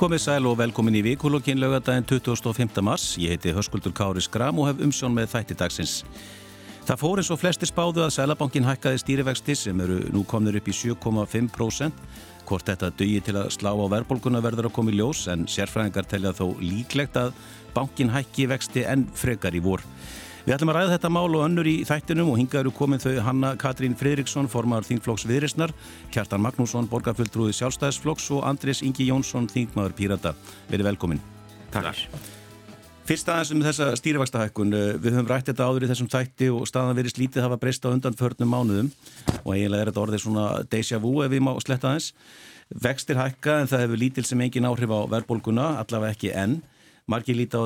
Komið sæl og velkomin í vikulokkin lögadaginn 25. mars. Ég heiti Höskuldur Kári Skram og hef umsjón með þætti dagsins. Það fór eins og flesti spáðu að Sælabankin hækkaði stýrivexti sem eru nú komnir upp í 7,5%. Hvort þetta dögi til að slá á verðbólkuna verður að koma í ljós en sérfræðingar telja þó líklegt að bankin hækki vexti en frekar í vor. Við ætlum að ræða þetta mál og önnur í þættinum og hinga eru komin þau Hanna Katrín Fridriksson, formar Þingflokks Viðrisnar, Kjartan Magnússon, borgarfulltrúi sjálfstæðisflokks og Andrés Ingi Jónsson, Þingmaður Pírata. Verið velkomin. Takk. Fyrst aðeins um þessa stýrivægstahækkun. Við höfum rætt þetta áður í þessum þætti og staðan verið slítið hafa breyst á undan förnum mánuðum og eiginlega er þetta orðið svona déjà vu ef við má sletta aðeins. Vextir hækka en það hefur lítil sem engin áhrif á verðbólguna, allavega ekki enn. Markið líta,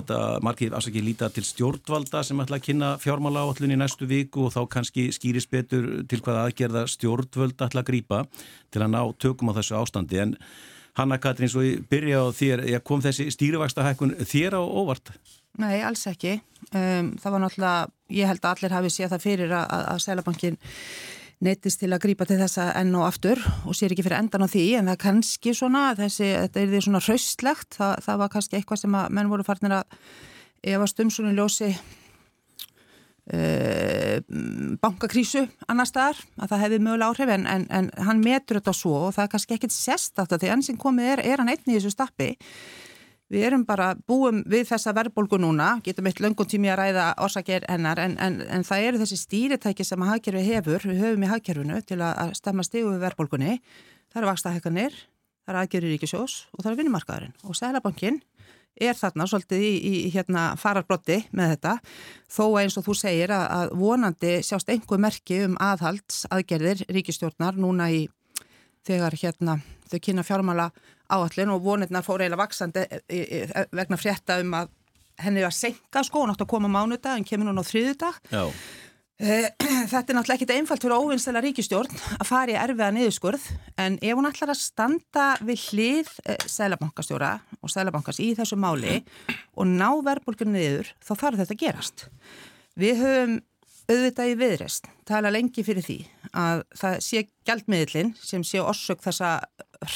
líta til stjórnvalda sem ætla að kynna fjármála áallun í næstu viku og þá kannski skýris betur til hvaða aðgerða stjórnvöld ætla að grýpa til að ná tökum á þessu ástandi. En Hanna Katrín, svo ég byrja á þér, kom þessi stýrivægsta hækkun þér á óvart? Nei, alls ekki. Um, það var náttúrulega, ég held að allir hafi séð það fyrir að, að, að Neittist til að grýpa til þessa enn og aftur og sér ekki fyrir endan á því en það kannski svona, þessi, þetta er því svona hraustlegt, það, það var kannski eitthvað sem að menn voru farnir að efast um svona ljósi uh, bankakrísu annar staðar, að það hefði mögulega áhrif en, en, en hann metur þetta svo og það er kannski ekkit sérstakt að því enn sem komið er, er hann einnig í þessu stappi Við erum bara búum við þessa verðbólgu núna, getum eitt löngum tími að ræða orsakir hennar en, en, en það eru þessi stýritæki sem að hagkerfi hefur, við höfum í hagkerfinu til að stemma stígu við verðbólgunni. Það eru vakstahekkanir, það eru aðgerri ríkisjós og það eru vinnumarkaðurinn og Sælabankin er þarna svolítið í, í hérna fararbrotti með þetta þó eins og þú segir að, að vonandi sjást einhver merki um aðhalds aðgerðir ríkistjórnar núna í þegar hérna þau kynna fjármála áallin og vonirnar fór eiginlega vaksandi e, e, e, vegna frétta um að henni var senka sko, hún átti að koma mánudag en kemur hún á þriðudag þetta er náttúrulega ekkit einfalt fyrir óvinnstæla ríkistjórn að fara í erfiða niðurskurð en ef hún ætlar að standa við hlið sælabankastjóra og sælabankas í þessu máli og ná verðbólkunni niður þá þarf þetta að gerast. Við höfum auðvitað í viðrest tala lengi fyrir því að það sé gældmiðlinn sem sé orsök þessa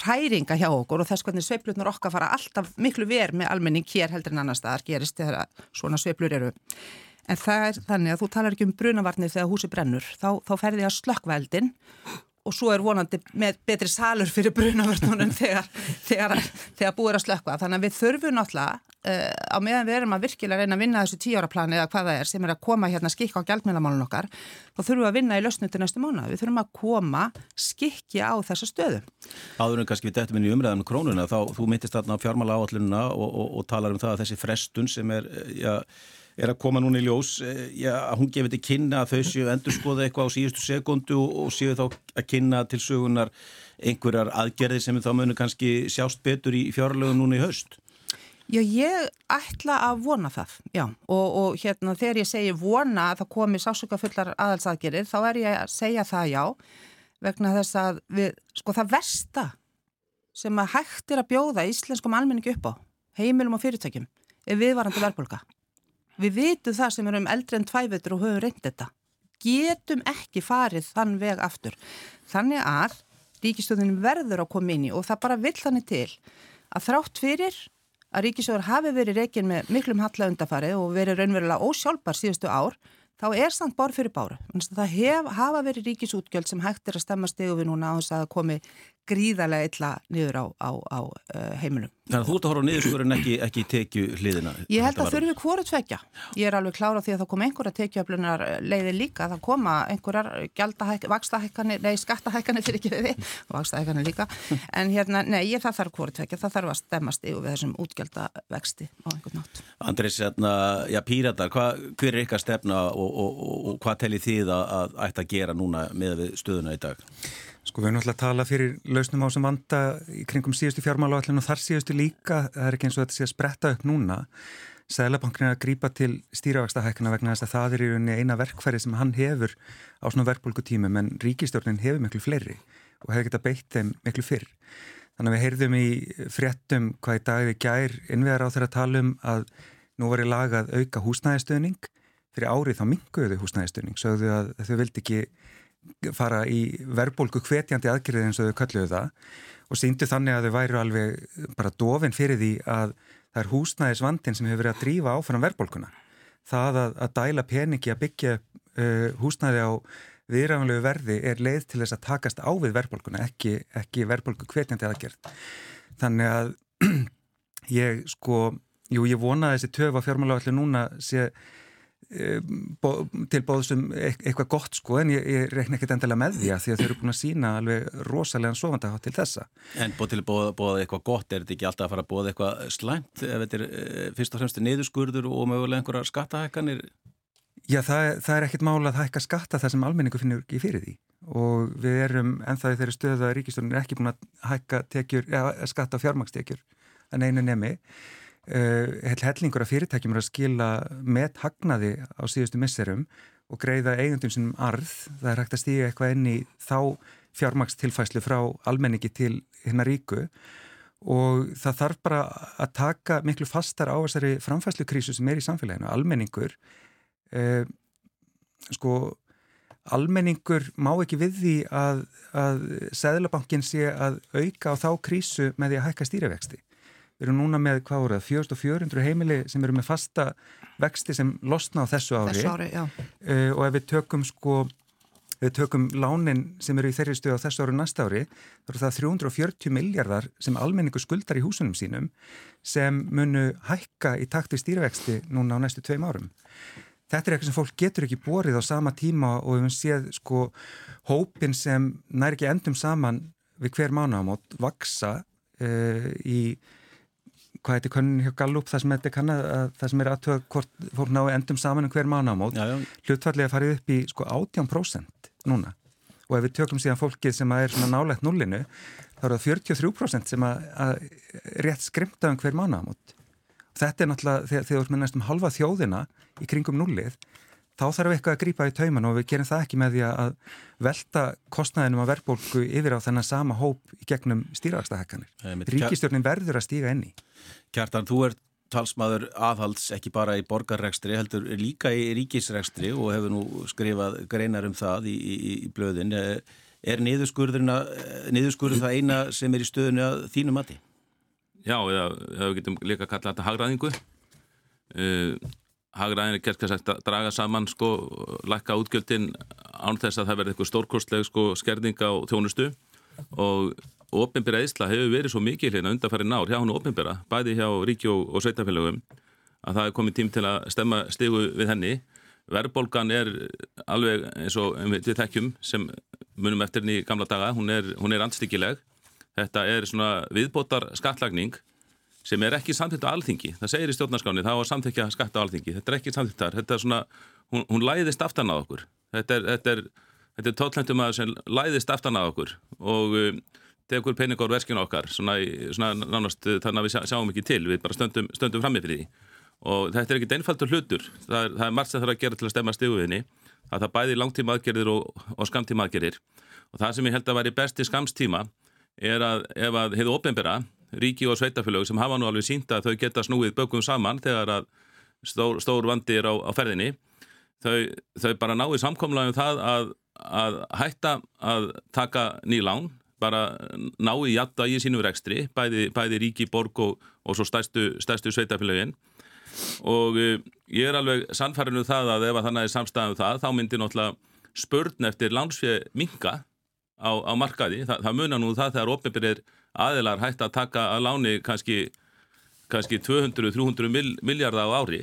hræringa hjá okkur og þess hvernig sveiplutnur okkar fara alltaf miklu verð með almenning hér heldur en annar staðar gerist þegar svona sveiplur eru. En það er þannig að þú talar ekki um brunavarnir þegar húsi brennur, þá, þá ferði að slökkveldin og svo er vonandi með betri salur fyrir brunavörnunum þegar, þegar, þegar búið að slökka. Þannig að við þurfum náttúrulega uh, á meðan við erum að virkilega reyna að vinna þessu tíjára plani eða hvað það er sem er að koma hérna skikka á gjaldmjölamálun okkar, þá þurfum við að vinna í lausnu til næstu mánu. Við þurfum að koma skikki á þessa stöðu. Áður en kannski við dættum inn í umræðan um krónuna, þá þú myndist þarna á fjármála áallununa og, og, og talar um það að þessi frestun sem er, já, er að koma núna í ljós eh, já, hún gefið til kynna að þau séu endur skoða eitthvað á síðustu sekundu og séu þá að kynna til sögunar einhverjar aðgerði sem þá munu kannski sjást betur í fjárlögum núna í haust Já, ég ætla að vona það, já, og, og hérna þegar ég segi vona að það komi sásöka fullar aðalsaðgerir, þá er ég að segja það já, vegna þess að við, sko það versta sem að hægt er að bjóða íslenskum almenningu upp á, heimilum og fyrirtækjum, er viðvarandi verðbólka. Við vitum það sem erum eldri en tvævetur og höfum reynd þetta. Getum ekki farið þann veg aftur. Þannig að ríkistöðin verður að koma inn í og það bara vill þannig til að þrátt fyrir að ríkistöður hafi verið reygin með miklum halla undafarið og verið raunverulega ósjálfbar síðustu ár, þá er samt bár fyrir báru. Það hef, hafa verið ríkisútgjöld sem hægt er að stemma stegu við núna á þess að komi gríðarlega illa niður á, á, á uh, heiminum. Þannig að þú ert að horfa á niðurskurinn ekki, ekki tekju hliðina? Ég held að þurfi hvori tvekja. Ég er alveg klára því að það kom einhverja tekjuöflunar leiði líka, það koma einhverjar vakstahækkanir, nei skattahækkanir fyrir ekki við, vakstahækkanir líka, en hérna, nei, ég það þarf hvori tvekja, það þarf að stemmast yfir við þessum útgjaldavexti á einhvern nátt. Andris, hérna, já, píratar, hva, hver er ykkar stefna og, og, og, og hvað telli þið að, að ætta að gera núna með stöðuna í dag? Sko við erum alltaf að tala fyrir lausnum á sem vanda í kringum síðustu fjármála og þar síðustu líka, það er ekki eins og þetta sé að spretta upp núna. Sælabankin er að grýpa til stýravakstahækuna vegna þess að það er í rauninni eina verkfæri sem hann hefur á svona verkbólkutími menn ríkistjórnin hefur miklu fleiri og hefur geta beitt þeim miklu fyrr. Þannig að við heyrðum í fréttum hvað í dag við gær innvegar á þeirra talum að nú var í lagað auka húsnæðistöðning fyrir árið þá minguðu húsnæðistöðning, sögðu að þau vildi ekki fara í verðbólku hvetjandi aðgerðið eins og þau kalluðu það og síndu þannig að þau væru alveg bara dofin fyrir því að það er húsnæðisvandin sem hefur verið að drífa áfram verðbólkuna. Það að, að dæla peningi að byggja uh, húsnæði á viðræðanlegu verði er leið til þess að takast á við verðbólkuna, ekki, ekki verðbólku hvetjandi aðgerð. Þannig að ég sko, jú ég vona þessi töf á fjármálagallu núna sé til bóðsum eitthvað gott sko en ég, ég reikna ekkert endilega með því að því að þau eru búin að sína alveg rosalega svofandahátt til þessa. En bóð til að bóða, eitthvað gott, er þetta ekki alltaf að fara að bóða eitthvað slæmt ef þetta er e, fyrst og fremst niðurskurður og mögulega einhverja skattahækkanir? Já, það, það er ekkert mála að hækka skatta það sem almenningu finnur ekki fyrir því og við erum ennþá í þeirri stöðu að ríkistöndin er ekki búin að hækka tekjur, ja, skatta á fjármakstekjur en einu nemi uh, hellingur af fyrirtækjum er að skila með hagnaði á síðustu misserum og greiða eigundum sem arð. Það er hægt að stíga eitthvað inn í þá fjármakstilfæslu frá almenningi til hérna ríku og það þarf bara að taka miklu fastar á þessari framfæslukrísu sem er í samfélaginu. Almenningur, uh, sko, almenningur má ekki við því að, að Sæðlabankin sé að auka á þá krísu með því að hækka stýrivexti. Við erum núna með, hvað voruð, 4400 heimili sem eru með fasta vexti sem losna á þessu ári. Þessu ári, já. Uh, og ef við tökum sko, við tökum lánin sem eru í þeirri stöðu á þessu ári og næsta ári, þá eru það 340 miljardar sem almenningu skuldar í húsunum sínum sem munu hækka í takt við stýrivexti núna á næstu tveim árum. Þetta er eitthvað sem fólk getur ekki borið á sama tíma og við höfum séð sko hópin sem nær ekki endum saman við hver mánuðamót vaksa uh, í hvað heitir konun hjá Gallup það sem þetta kann að það sem er aðtöða hvort fólk nái endum saman um hver mánamót hlutfallega farið upp í sko 18% núna. Og ef við tökum síðan fólkið sem er svona nálegt nullinu þá eru það 43% sem að, að rétt skrimta um hver mánamót og þetta er náttúrulega þegar þú ert með næstum halva þjóðina í kringum nullið þá þarf eitthvað að grýpa í tauman og við gerum það ekki með því að velta kostnæðinum að verðbólku yfir á þennan sama hóp í gegnum stýrafstahekkanir. Ríkistjórnin verður að stíga enni. Kjartan, þú ert talsmaður aðhalds ekki bara í borgarrekstri, heldur líka í ríkisrekstri og hefur nú skrifað greinar um það í, í, í blöðin. Er niðurskurðurinn það eina sem er í stöðinu að þínu mati? Já, eða við getum líka að kalla þetta hagraðingu. Uh, Hagræðin er gert kannski að draga saman sko, lækka útgjöldin án þess að það verði eitthvað stórkostleg sko, skerðing á þjónustu. Og ofinbæra eðsla hefur verið svo mikið hérna undanfæri nár hjá hann ofinbæra, bæði hjá ríki og, og sveitafélagum að það er komið tím til að stemma stigu við henni. Verðbolgan er alveg eins og við þekkjum sem munum eftir henni í gamla daga, hún er, hún er anstíkileg þetta er svona viðbótar skattlagning sem er ekki samþýtt á alþingi. Það segir í stjórnarskáni, það var samþykja skatt á alþingi. Þetta er ekki samþýtt þar. Þetta er svona, hún, hún læðist aftan á okkur. Þetta er, þetta er, þetta er tóttlæntum aðeins sem læðist aftan á okkur og um, tekur peningur verskinu okkar, svona, svona nánast þannig að við sjáum ekki til, við bara stöndum, stöndum fram með fyrir því. Og þetta er ekkit einfaldur hlutur. Það er, það er margt sem það er að gera til að stemma stíguðinni. Það er bæði langtíma aðgerðir og, og skamtíma aðgerðir. Og það sem ég held að væri besti skamstíma er að ef að hefðu ofnbæra ríki og sveitafélög sem hafa nú alveg sínt að þau geta snúið bökum saman þegar að stór, stór vandi er á, á ferðinni. Þau, þau bara náðu samkomlaðum það að, að hætta að taka nýlán bara ná í jatta í sínum rekstri bæði, bæði ríki, borg og, og svo stærstu, stærstu sveitafélögin og uh, ég er alveg sannfærinu um það að ef þannig er samstæðum það þá myndir náttúrulega spörn eftir lánsfjöð minga á, á markaði, Þa, það munar nú það þegar ofinbyrðir aðilar hægt að taka að láni kannski, kannski 200-300 miljardar á ári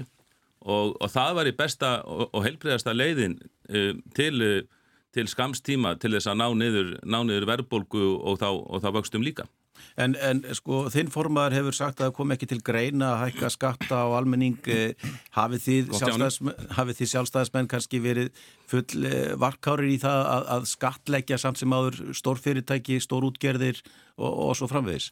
og, og það var í besta og, og helbriðasta leiðin uh, til, uh, til skamstíma til þess að ná niður, niður verðbólgu og þá, þá vöxtum líka. En, en sko þinn formaður hefur sagt að það kom ekki til greina að hækka skatta á almenning. Eh, hafið þið, sjálfstæðismenn, þið sjálfstæðismenn kannski verið full eh, varkárir í það að, að skattleggja samt sem áður stórfyrirtæki, stórútgerðir og, og svo framvegis?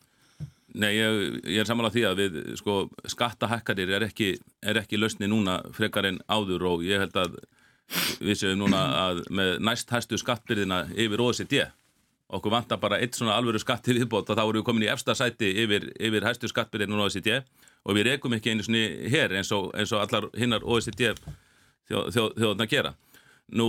Nei, ég, ég er samanlega því að við sko, skattahækkarir er ekki, er ekki lausni núna frekar en áður og ég held að við séum núna að með næst hæstu skattbyrðina yfir OECD okkur vantar bara eitt svona alvöru skatt til viðbót og þá erum við komin í efsta sæti yfir, yfir hæstu skattbyrðinu á OECD og við rekum ekki einu svona hér eins og, eins og allar hinnar OECD þjóðna þjó, gera. Nú,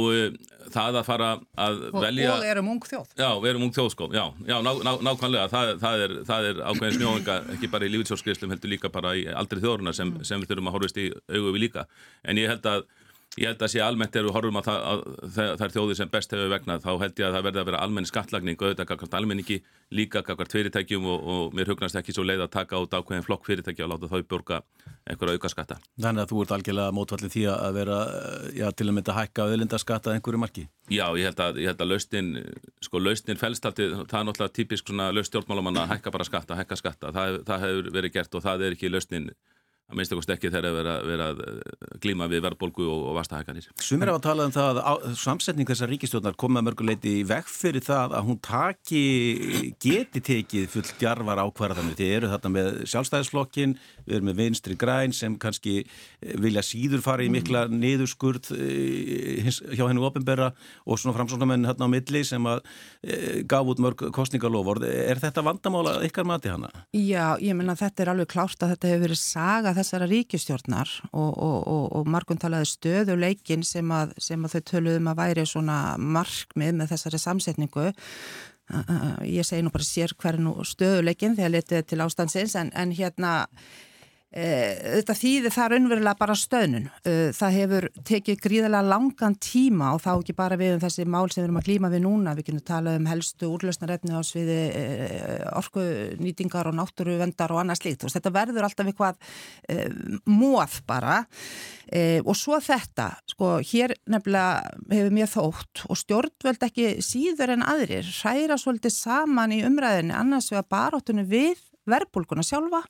það að fara að og, velja... Og erum ung þjóð. Já, við erum ung þjóð, sko. Já, já ná, ná, nákvæmlega. Það, það er, er ákveðin snjóðinga, ekki bara í lífitsjóðskriðslum, heldur líka bara í aldrei þjóðurna sem, sem við þurfum að horfist í augu við líka. En ég held að Ég held að sé almennt er við horfum að, það, að það er þjóðir sem best hefur vegnað þá held ég að það verði að vera almenni skattlagning auðvitað kakvart almenningi, líka kakvart fyrirtækjum og, og mér hugnast ekki svo leið að taka út ákveðin flokk fyrirtækja og láta þau borga einhverja auka skatta. Þannig að þú ert algjörlega mótvallið því að vera já, til að mynda hækka auðlindaskatta einhverju marki? Já, ég held að, ég held að lausnin, sko lausnin fælstalti, það er náttúrulega típisk laust stjórnmálamanna að hækka bara skatta, hækka skatta, það, það það er ekki lausnin að þegar vera, vera eh, glíma við verðbolgu og, og vastahækanir. Sumir hafa talað um það að samsetning þessar ríkistjóðnar kom með mörguleiti í vekk fyrir það að hún taki, geti tekið fullt djarvar ákvarðanir. Þið eru þarna með sjálfstæðisflokkin, við erum með vinstri græn sem kannski eh, vilja síður fara í mikla niðurskurð eh, hjá hennu ofinbera og svona framsóknarmenn hérna á milli sem að gaf út mörg kostningaloford. Er þetta vandamála ykkar mati hana? Já, ég menna þetta er alveg klárt að þetta hefur verið saga þessara ríkistjórnar og, og, og, margun talaði stöðuleikin sem að, sem að þau töluðum að væri svona markmið með þessari samsetningu. Ég segi nú bara sér hverju stöðuleikin þegar letið til ástansins en, en hérna þetta þýðir það raunverulega bara stöðnun. Eh, það hefur tekið gríðarlega langan tíma og þá ekki bara við um þessi mál sem við erum að klíma við núna. Við kynum tala um helstu úrlausnarefni á sviði eh, orkunýtingar og náttúruvendar og annað slíkt. Þetta verður alltaf eitthvað móð bara og svo þetta, sko, hér nefnilega hefur mér þótt og stjórnvöld ekki síður en aðrir hræra svolítið saman í umræðinni annars við að baróttunum við verbulguna sjálfa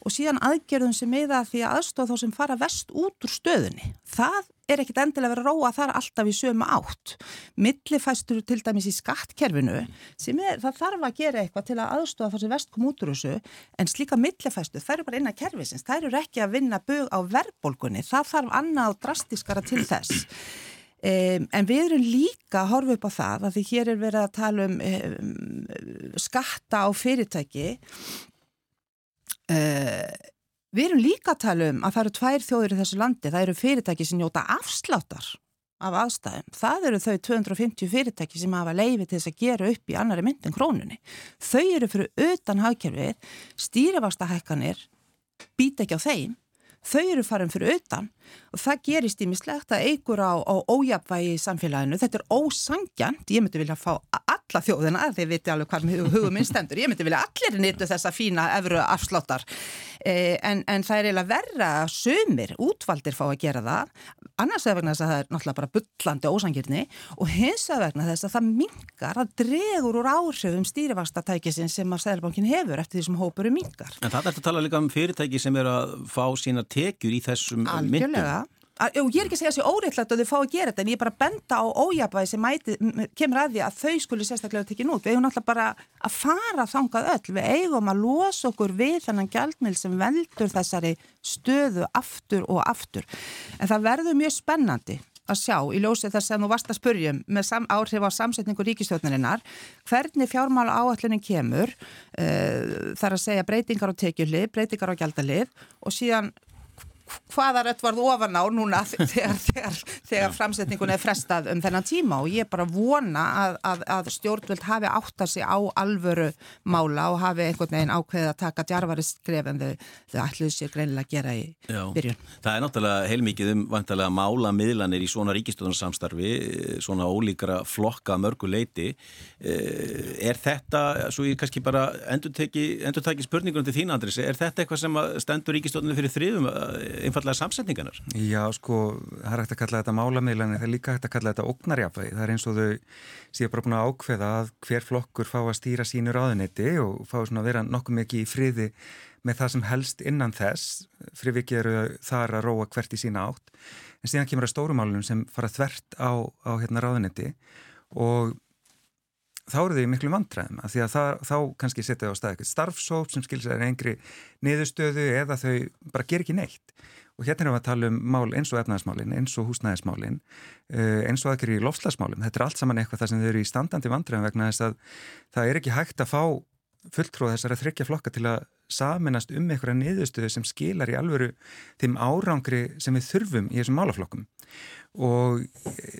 og síðan aðgerðum sem meða því að aðstofa þá sem fara vest út úr stöðunni. Það er ekkit endilega verið að róa þar alltaf í sömu átt. Millifæstur til dæmis í skattkerfinu sem er, það þarf að gera eitthvað til að aðstofa þá sem vest kom út úr þessu en slíka millifæstu, það eru bara innan kerfisins, það eru ekki að vinna bög á verbolgunni, það þarf annað drastiskara til þess. Um, en við erum líka að horfa upp á það að því hér er verið að tala um, um skatta á fyrirtæki Uh, við erum líka að tala um að það eru tvær þjóður í þessu landi, það eru fyrirtæki sem njóta afsláttar af aðstæðum. Það eru þau 250 fyrirtæki sem hafa leiði til þess að gera upp í annari myndin krónunni. Þau eru fyrir utan hagkerfið, stýrifastahækkanir býta ekki á þeim, þau eru farin fyrir utan. Og það gerist ímislegt að eigur á, á ójapvægi í samfélaginu. Þetta er ósangjant, ég myndi vilja fá alla þjóðina, þeir viti alveg hvað hugum minn stendur, ég myndi vilja allir nýttu þessa fína efru afsláttar. eh, en, en það er eiginlega verra að sömur, útvaldir fá að gera það annars er vegna þess að það er náttúrulega bara byllandi ósangirni og hins er vegna þess að það mingar að dregur úr áhrifum stýrivastatækisin sem að Sæðalbankin hefur eftir því sem hópur er mingar. En það er að tala líka um fyrirtæki sem er að fá sína tekjur í þessum myndum. Og ég er ekki að segja þessi óreittlægt að þau fá að gera þetta en ég er bara að benda á ójabæði sem mæti, kemur að því að þau skuli sérstaklega tekja nút. Við eigum náttúrulega bara að fara þangað öll. Við eigum að losa okkur við þennan gjaldmil sem veldur þessari stöðu aftur og aftur. En það verður mjög spennandi að sjá í ljósið þess að nú varst að spurjum með áhrif á samsetningu ríkistjóðnarinnar hvernig fjármála áallunin kemur uh, þar að segja breytingar á tekjulið, breytingar á gjaldalið og síðan hvaða rött varð ofan á núna þegar, þegar, þegar framsetningun er frestað um þennan tíma og ég er bara vona að, að, að stjórnvöld hafi átt að sig á alvöru mála og hafi einhvern veginn ákveðið að taka djarfari skref en þau, þau ætluðu sér greinilega að gera í Já, byrjun. Það er náttúrulega heilmikið um vantilega mála miðlanir í svona ríkistöðunarsamstarfi, svona ólíkra flokka mörguleiti. Eh, er þetta, svo ég kannski bara endur taki spurningunum til þín Andris, er þetta eitthvað sem stendur ríkistöðunum fyrir þriðum einfallega samsetninganar? Já, sko, það er hægt að kalla þetta málamiðlan það er líka hægt að kalla þetta ógnarjafæði það er eins og þau séu bara búin að ákveða að hver flokkur fá að stýra sínu ráðunetti og fá svona að vera nokkuð mikið í friði með það sem helst innan þess. Frivikið eru þar að róa hvert í sína átt. En síðan kemur að stórumálunum sem fara þvert á, á hérna ráðunetti og þá eru þau miklu vantræðum að því að það, þá kannski setja á stað eitthvað starfsóp sem skilsa er engri niðurstöðu eða þau bara ger ekki neitt. Og hérna erum við að tala um mál eins og efnaðismálin, eins og húsnæðismálin eh, eins og aðgeri í lofslagsmálin þetta er allt saman eitthvað það sem þau eru í standandi vantræðum vegna þess að það er ekki hægt að fá fulltróð þessar að þryggja flokka til að saminast um einhverja niðurstöðu sem skilar í alvöru þeim árangri sem við þurfum í þessum málaflokkum. Og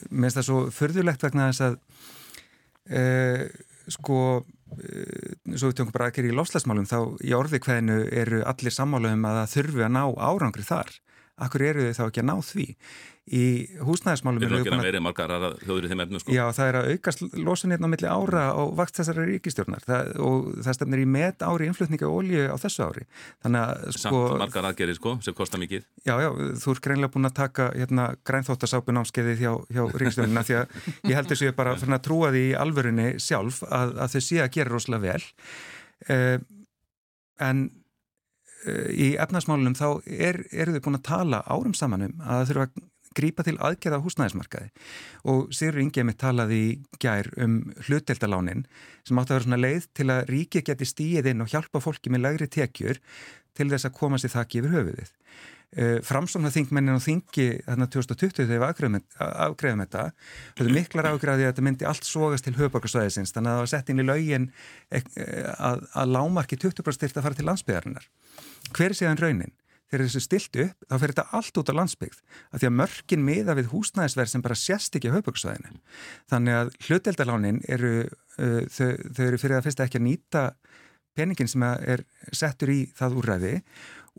mér finnst það svo förðulegt vegna þess að uh, sko uh, svo við tjókum bara ekki í lofslagsmálum þá í orði hvernu eru allir sammálu um að það þurfu að ná árangri þar Akkur eru þau þá ekki að ná því? Í húsnæðismálum... Við erum ekki að verið margar aðra þjóður í þeim efnu sko. Já, það er að aukast losunirna hérna millir ára á vakt þessari ríkistjórnar það, og það stefnir í met ári innflutninga ólíu á þessu ári. Þannig að sko... Samt margar aðgerið sko, sem kostar mikið. Já, já, þú er greinlega búin að taka hérna grænþóttasápu námskeiðið hjá, hjá ríkistjórnina því að ég held þess að ég bara að trúa því í alvörunni sjálf að, að þau sé að gera rosalega vel. Uh, en í efnarsmálunum þá er, eru þau búin að tala árum samanum að það þurfa að grípa til aðgerða húsnæðismarkaði og Sigur Ingeimi talaði gær um hlutdeldalánin sem átti að vera svona leið til að ríki geti stíið inn og hjálpa fólki með lagri tekjur til þess að komast í þakki yfir höfuðið. Framsóknar þingmennin og þingi þarna 2020 þegar við afgreðum þetta höfðu miklar afgreðið að þetta myndi allt sógast til höfuborgarsvæðisins þannig að það var sett inn í laugin að, að lámarki 20% styrt að fara til landsbyðarinnar hver séðan raunin? Þegar þessu stilt upp, þá fer þetta allt út á landsbyggð af því að mörkin miða við húsnæðisverð sem bara sérst ekki á haupöksvæðinu. Þannig að hluteldalánin eru, uh, þau, þau eru fyrir að fyrsta ekki að nýta peningin sem er settur í það úrræði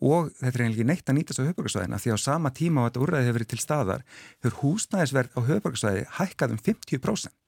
og þetta er eiginlega neitt að nýtast á haupöksvæðina því á sama tíma á þetta úrræði hefur verið til staðar hefur húsnæðisverð á haupöksvæði hækkað um 50%.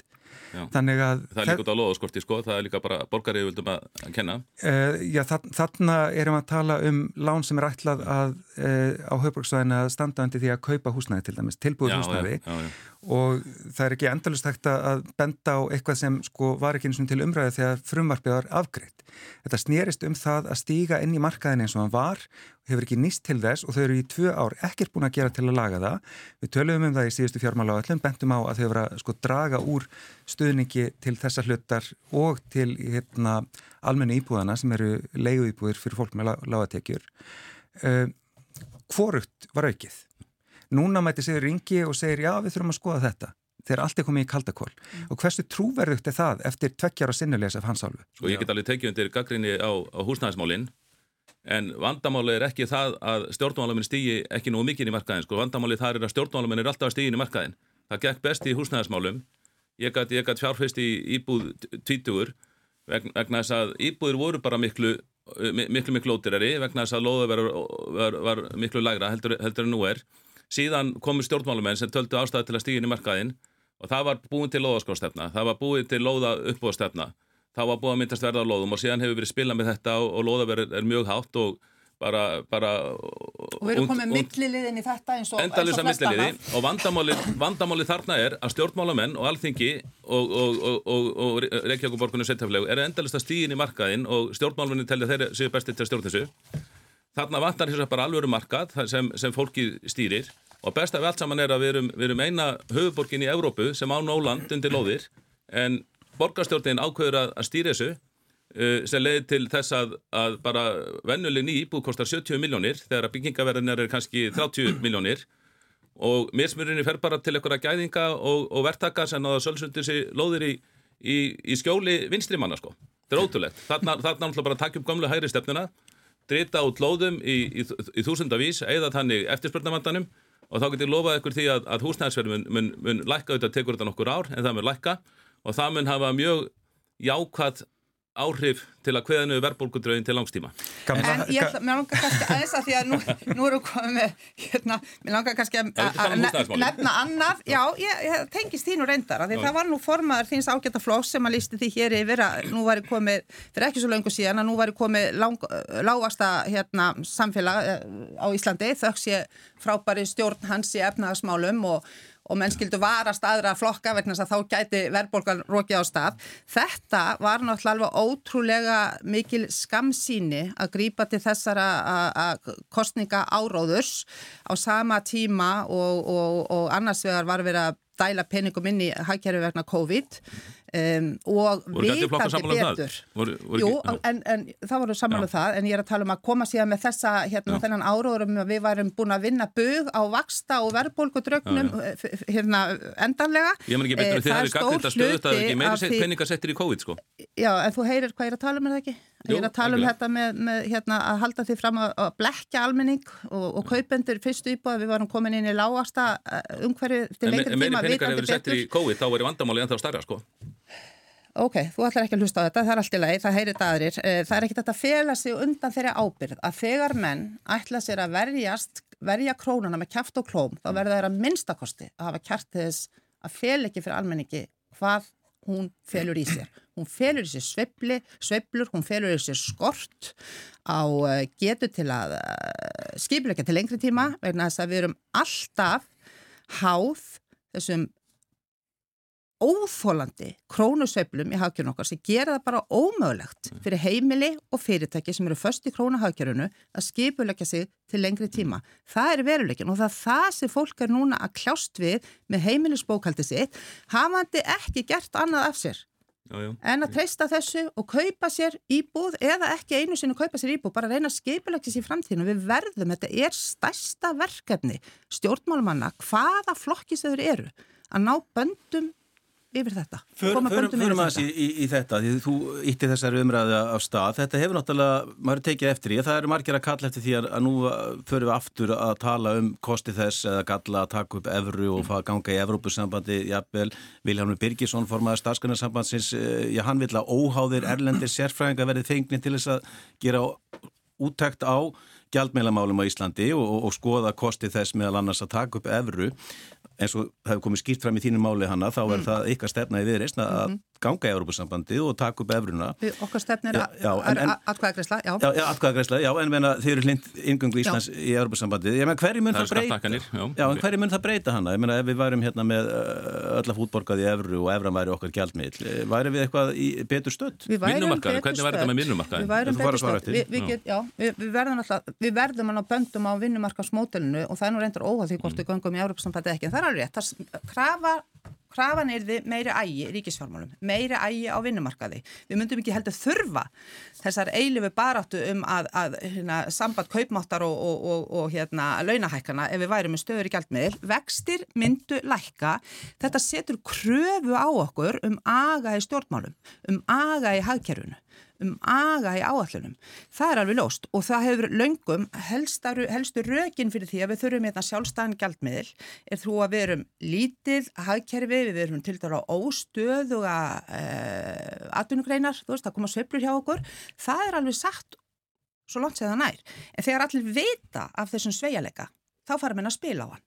Þannig að það er líka út á loðaskorti sko, það er líka bara borgarið vildum að kenna. Uh, já, þarna erum við að tala um lán sem er ætlað að á höfbruksvæðinu að standa undir því að kaupa húsnæði til dæmis, tilbúið húsnæði já, já, já, og það er ekki endalust hægt að benda á eitthvað sem sko var ekki eins og til umræðu þegar frumvarpið var afgreitt. Þetta snýrist um það að stíga inn í markaðin eins og hann var, hefur ekki nýst til þess og þau eru í tvö ár ekkert búin að gera til að laga það. Við töluðum um það í síðustu fjármála og öllum bentum á að þau vera sko draga úr stuðningi til þessa hlutar og til hérna, almennu íbúðana sem eru leiðu íbúðir fyrir fólk með lágatekjur. Uh, Hvorugt var aukið? Núna mæti segir ringi og segir já við þurfum að skoða þetta þegar allt er komið í kaldakól mm. og hversu trúverðugt er það eftir tvekkjara sinnulegs af hans álfu? Sko ég get alveg tekið undir gaggrinni á, á húsnæðismálinn en vandamáli er ekki það að stjórnmálamenn stýji ekki nú mikið í markaðin sko vandamáli þar er að stjórnmálamenn er alltaf að stýja í markaðin það gekk best í húsnæðismálum ég gæti fjárfæst í íbúð tvítugur vegna þess að íbúðir voru bara miklu miklu miklu ódyrari vegna þess að loða var, var, var miklu lagra heldur, heldur en nú er. Síðan komu stjórnmálumenn sem töldu ástæði til að stíðin í markaðin og það var búin til loðaskóstefna, það var búin til loða uppbóðstefna, það var búin að myndast verða á loðum og síðan hefur verið spilað með þetta og, og loðaverð er mjög hátt og bara, bara og við erum komið milliliðin í þetta eins og, eins og milliliði og vandamáli, vandamáli þarna er að stjórnmálamenn og alþingi og, og, og Reykjavíkuborgunum sveitaflegu er endalist að stíðin í markaðin og stjórnmálamennin telja þeirra séu bestið til að stjórn þessu. Þarna vantar að bara alvöru markað sem, sem fólki stýrir og best af allt saman er að við erum, við erum eina höfuborgin í Evrópu sem á Nóland undir lóðir en borgarstjórnin ákveður að, að stýra þessu sem leiði til þess að, að bara vennuleg ný íbúð kostar 70 miljónir þegar að byggingaverðinar er kannski 30 miljónir og mismurinni fer bara til einhverja gæðinga og, og verktaka sem náða sölsundir sér lóðir í, í, í skjóli vinstrimanna sko. Þetta er ótrúlegt. Þarna er náttúrulega bara að taka upp gamlu hægri stefnuna, drita út lóðum í, í þúsundavís, eða þannig eftirspörnavandanum og þá getur ég lofað ykkur því að, að húsnæðsverð mun, mun, mun lækka auðvitað tekur þetta nokkur ár en það mun lækka og það mun hafa mjög jákvæð áhrif til að hveðinu verðbólkudraugin til langstíma. En ég ætla, mér langar kannski aðeins að því að nú, nú eru komið með, hérna, mér langar kannski að, að nefna annað, já, ég, ég tengist þín og reyndar, því já. það var nú formaður þíns ágæta flóks sem að lísti því hér yfir að nú væri komið, fyrir ekki svo löngu síðan, að nú væri komið lang, lágasta hérna, samfélag eh, á Íslandi, þauks ég frábæri stjórn hans í efnaðasmálum og og menn skildu varast aðra flokka vegna þess að þá gæti verðbólgan rokið á stað. Þetta var náttúrulega ótrúlega mikil skamsíni að grýpa til þessara kostninga áróðurs á sama tíma og, og, og annars vegar var verið að dæla peningum inn í hagkerfi vegna COVID um, og vitandi um betur. Voru, voru Jú, ekki, en, en það voru samanlega Já. það, en ég er að tala um að koma síðan með þessa, hérna, Já. þennan áróðurum að við værum búin að vinna bug á vaksta og verðbólgudrögnum hérna endanlega. Ég menn ekki betur Eh, þið það er stór hluti ekki meiri af því- peningar settir í COVID sko. Já, en þú heyrir hvað ég er að tala um, er það ekki? Jú, ég er að tala um þetta með, með hérna, að halda því fram að, að blekja almenning og, og kaupendur fyrstu íbúið, við varum komin inn í lágasta umhverju til En lengri en meiri tíma peningar hefur verið settir í COVID þá er vandamáli ennþá starra sko. Ok, þú ætlar ekki að hlusta á þetta, það er allt í lagi, það heyrir þetta aðrir. Eh, Það er ekki þetta að fela sig undan þeirri ábyrð að þegar menn ætla sér að verjast, verja krónuna með kæft og klóm, þá verða þeirra minnstakosti að hafa kært þess að fel ekki fyrir almenningi hvað hún felur í sér. Hún felur í sér sveifli, sveiflur, hún felur í sér skort á eh, getu til að skipilegja til lengri tíma vegna þess að við erum alltaf háð þessum óþólandi krónusveiflum í hagkjörun okkar sem gera það bara ómögulegt fyrir heimili og fyrirtæki sem eru först í krónuhagkjörunu að skipulegja sig til lengri tíma. Það er veruleikin og það er það sem fólk er núna að kljást við með heimilisbókaldi sitt hafandi ekki gert annað af sér Já, já. en að treysta þessu og kaupa sér íbúð eða ekki einu sinni kaupa sér íbúð, bara reyna að skipulegja sér í framtíðinu. Við verðum, þetta er stærsta verkefni stjórnmálumanna, hvaða flokki sem þeir eru, að ná böndum yfir þetta. Förum aðeins í, í, í þetta, því þú ítti þessari umræði af stað. Þetta hefur náttúrulega, maður er tekið eftir í, það eru margir að kalla eftir því að, að nú förum við aftur að tala um kosti þess eða galla að taka upp evru og að ganga í Evrópusambandi, jafnvel, Viljánu Birgisson formaður starfskunarsambandsins, já hann vil að óháðir erlendir sérfræðinga verið fengni til þess að gera úttækt á gjaldmeilamálum á Íslandi og, og, og skoða kosti þess meðal annars að taka upp evru eins og það hefur komið skýrt fram í þínu máli hana þá er það ykkar stefna í viðreist að ganga í Európusambandi og taka upp efruna Við, okkar stefnir Já, já, atkvæðagreysla, já. Já, já atkvæðagreisla, já, en menna, þeir eru hlind yngöngu Íslands í Európusambandi ég menn hverju mun Það það, breyta já. já, en hverju mun það breyta hana ég menna ef við værum hérna með uh, öll að fútborgað í evru og evran væri okkar gjaldmiðl eh, væri við eitthvað í betur stödd Við værum Vinnumarkaður, betur hvernig væri þetta stödd. með vinnumarkaðinn? Við fara betur stödd. já, við, verðum krafan er þið meiri ægi í ríkisfjármálum, meiri ægi á vinnumarkaði. Við myndum ekki heldur þurfa þessar eilifu baráttu um að, að hérna, samband kaupmáttar og, og, og, og hérna, launahækana ef við værum með stöður í gjaldmiðil. Vextir myndu lækka. Þetta setur kröfu á okkur um aga í stjórnmálum, um aga í hagkerfunu um aga í áallunum. Það er alveg lóst og það hefur löngum helstaru, helstu rökin fyrir því að við þurfum hérna sjálfstæðan gjaldmiðil er þú að við erum lítið hagkerfi, við erum til dæla óstöðuga uh, atvinnugreinar, þú veist, það koma sveiflur hjá okkur. Það er alveg satt svo langt séð það nær. En þegar allir vita af þessum sveigalega, þá fara menn að spila á hann.